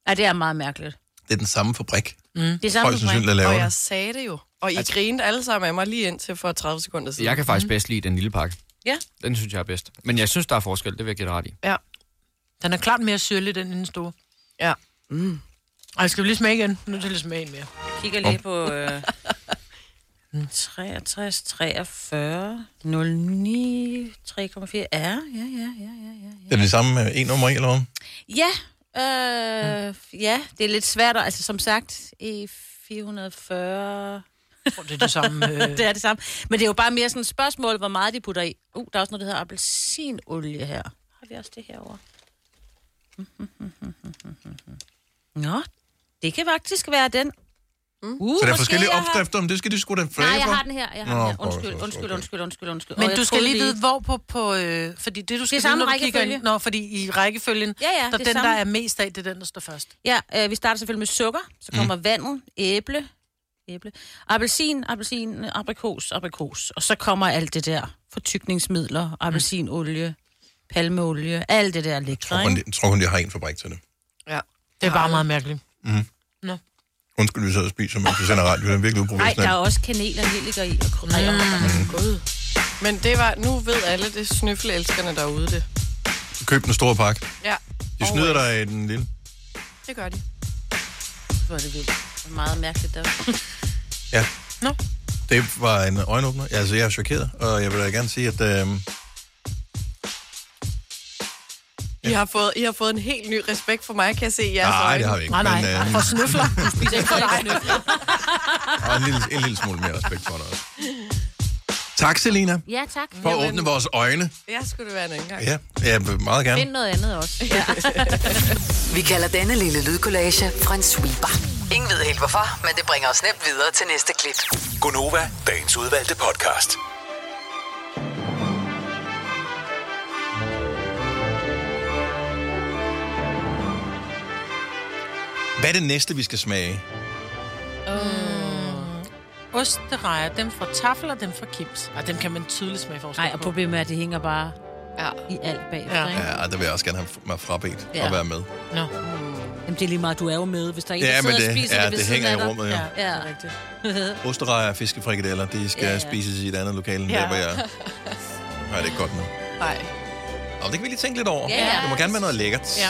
Ja, det er meget mærkeligt. Det er den samme fabrik. Mm. Det er samme der laver Og det. jeg sagde det jo. Og I altså, grinede alle sammen af mig lige indtil for 30 sekunder siden. Jeg kan faktisk bedst lide den lille pakke. Ja. Den synes jeg er bedst. Men jeg synes, der er forskel. Det vil jeg give dig ret i. Ja. Den er klart mere syrlig, den den store. Ja. Ej, skal vi lige smage igen? Nu er til at smage en mere. Jeg kigger lige på... Øh... 63, 43, 09, 3,4. Ja, ja, ja, ja, ja, ja. Er det det samme med en nummer eller hvad? Ja, øh, ja, det er lidt svært. at- Altså, som sagt, i 440... Jeg tror, det er det samme. Øh... (laughs) det er det samme. Men det er jo bare mere sådan et spørgsmål, hvor meget de putter i. Uh, der er også noget, der hedder appelsinolie her. Har vi også det herovre? (laughs) Nå, det kan faktisk være den. Uh, Så der er forskellige jeg har- opskrifter, men det skal de sgu da flage Nej, jeg har den her. Jeg har Nå, den her. Undskyld, for- undskyld, undskyld, undskyld, undskyld, Men Og du skal lige vi- vide, hvor på... på øh, fordi det, du skal samme vide, når du kigger rækkefølge. ind... Nå, fordi i rækkefølgen, Ja, ja, der det er den, der samme. er mest af, det er den, der står først. Ja, øh, vi starter selvfølgelig med sukker, så kommer mm. vandet, æble, æble, appelsin, appelsin, aprikos, aprikos, og så kommer alt det der fortykningsmidler, appelsinolie, palmeolie, alt det der lækre, Jeg tror, kun, ikke? de- jeg tror de har en fabrik til det. Ja. Det er bare meget mærkeligt. Mm. Nå. Undskyld, vi sidder og spiser, mens vi sender radio. Det er virkelig Nej, der uprofessionelt. er også kanel og nelliker i, og krydder. Mm. God. Men det var, nu ved alle det snøffelelskerne derude det. Køb den store pakke. Ja, De snyder dig i den lille. det gør de. Hvor er det vildt. Det er meget mærkeligt der. Ja. Nå. Det var en øjenåbner. Altså, jeg er chokeret, og jeg vil da gerne sige, at... Øh, I har, fået, I har fået en helt ny respekt for mig, kan jeg se i jeres Nej, øjne. det har vi ikke, Nej, nej, men, øh, for snøfler. Du spiser ikke for dig. (laughs) og en lille, en lille smule mere respekt for dig også. Tak, Selina, Ja, tak. for at åbne vores øjne. Ja, skulle det være en anden gang. Ja, ja meget gerne. Find noget andet også. Ja. (laughs) Vi kalder denne lille lydkollage en sweeper. Ingen ved helt hvorfor, men det bringer os nemt videre til næste klip. Gonova, dagens udvalgte podcast. Hvad er det næste, vi skal smage? Mm. Osterejer, dem fra Tafel og dem fra Kims. Og dem kan man tydeligt smage forskel Nej, og problemet er, at det hænger bare ja. i alt bagefter, Ja. ja. ikke? Ja, der vil jeg også gerne have mig frabedt Ja. og være med. Nå. Jamen, det er lige meget, du er jo med, hvis der er en, Ja, der sidder og det- spiser ja, det det siden hænger i rummet, ja. Ja, ja. rigtigt. (laughs) Osterrejer og fiskefrikadeller, de skal Ja, ja, spises i et andet lokale, end Ja. der, hvor jeg... (laughs) Nej, det er ikke godt nu. Nej. Og det kan vi lige tænke lidt over. Ja. Det må gerne være noget lækkert. Ja.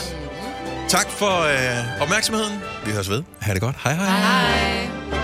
Tak for øh, opmærksomheden. Vi høres ved. Ha' det godt. Hej hej. Hej.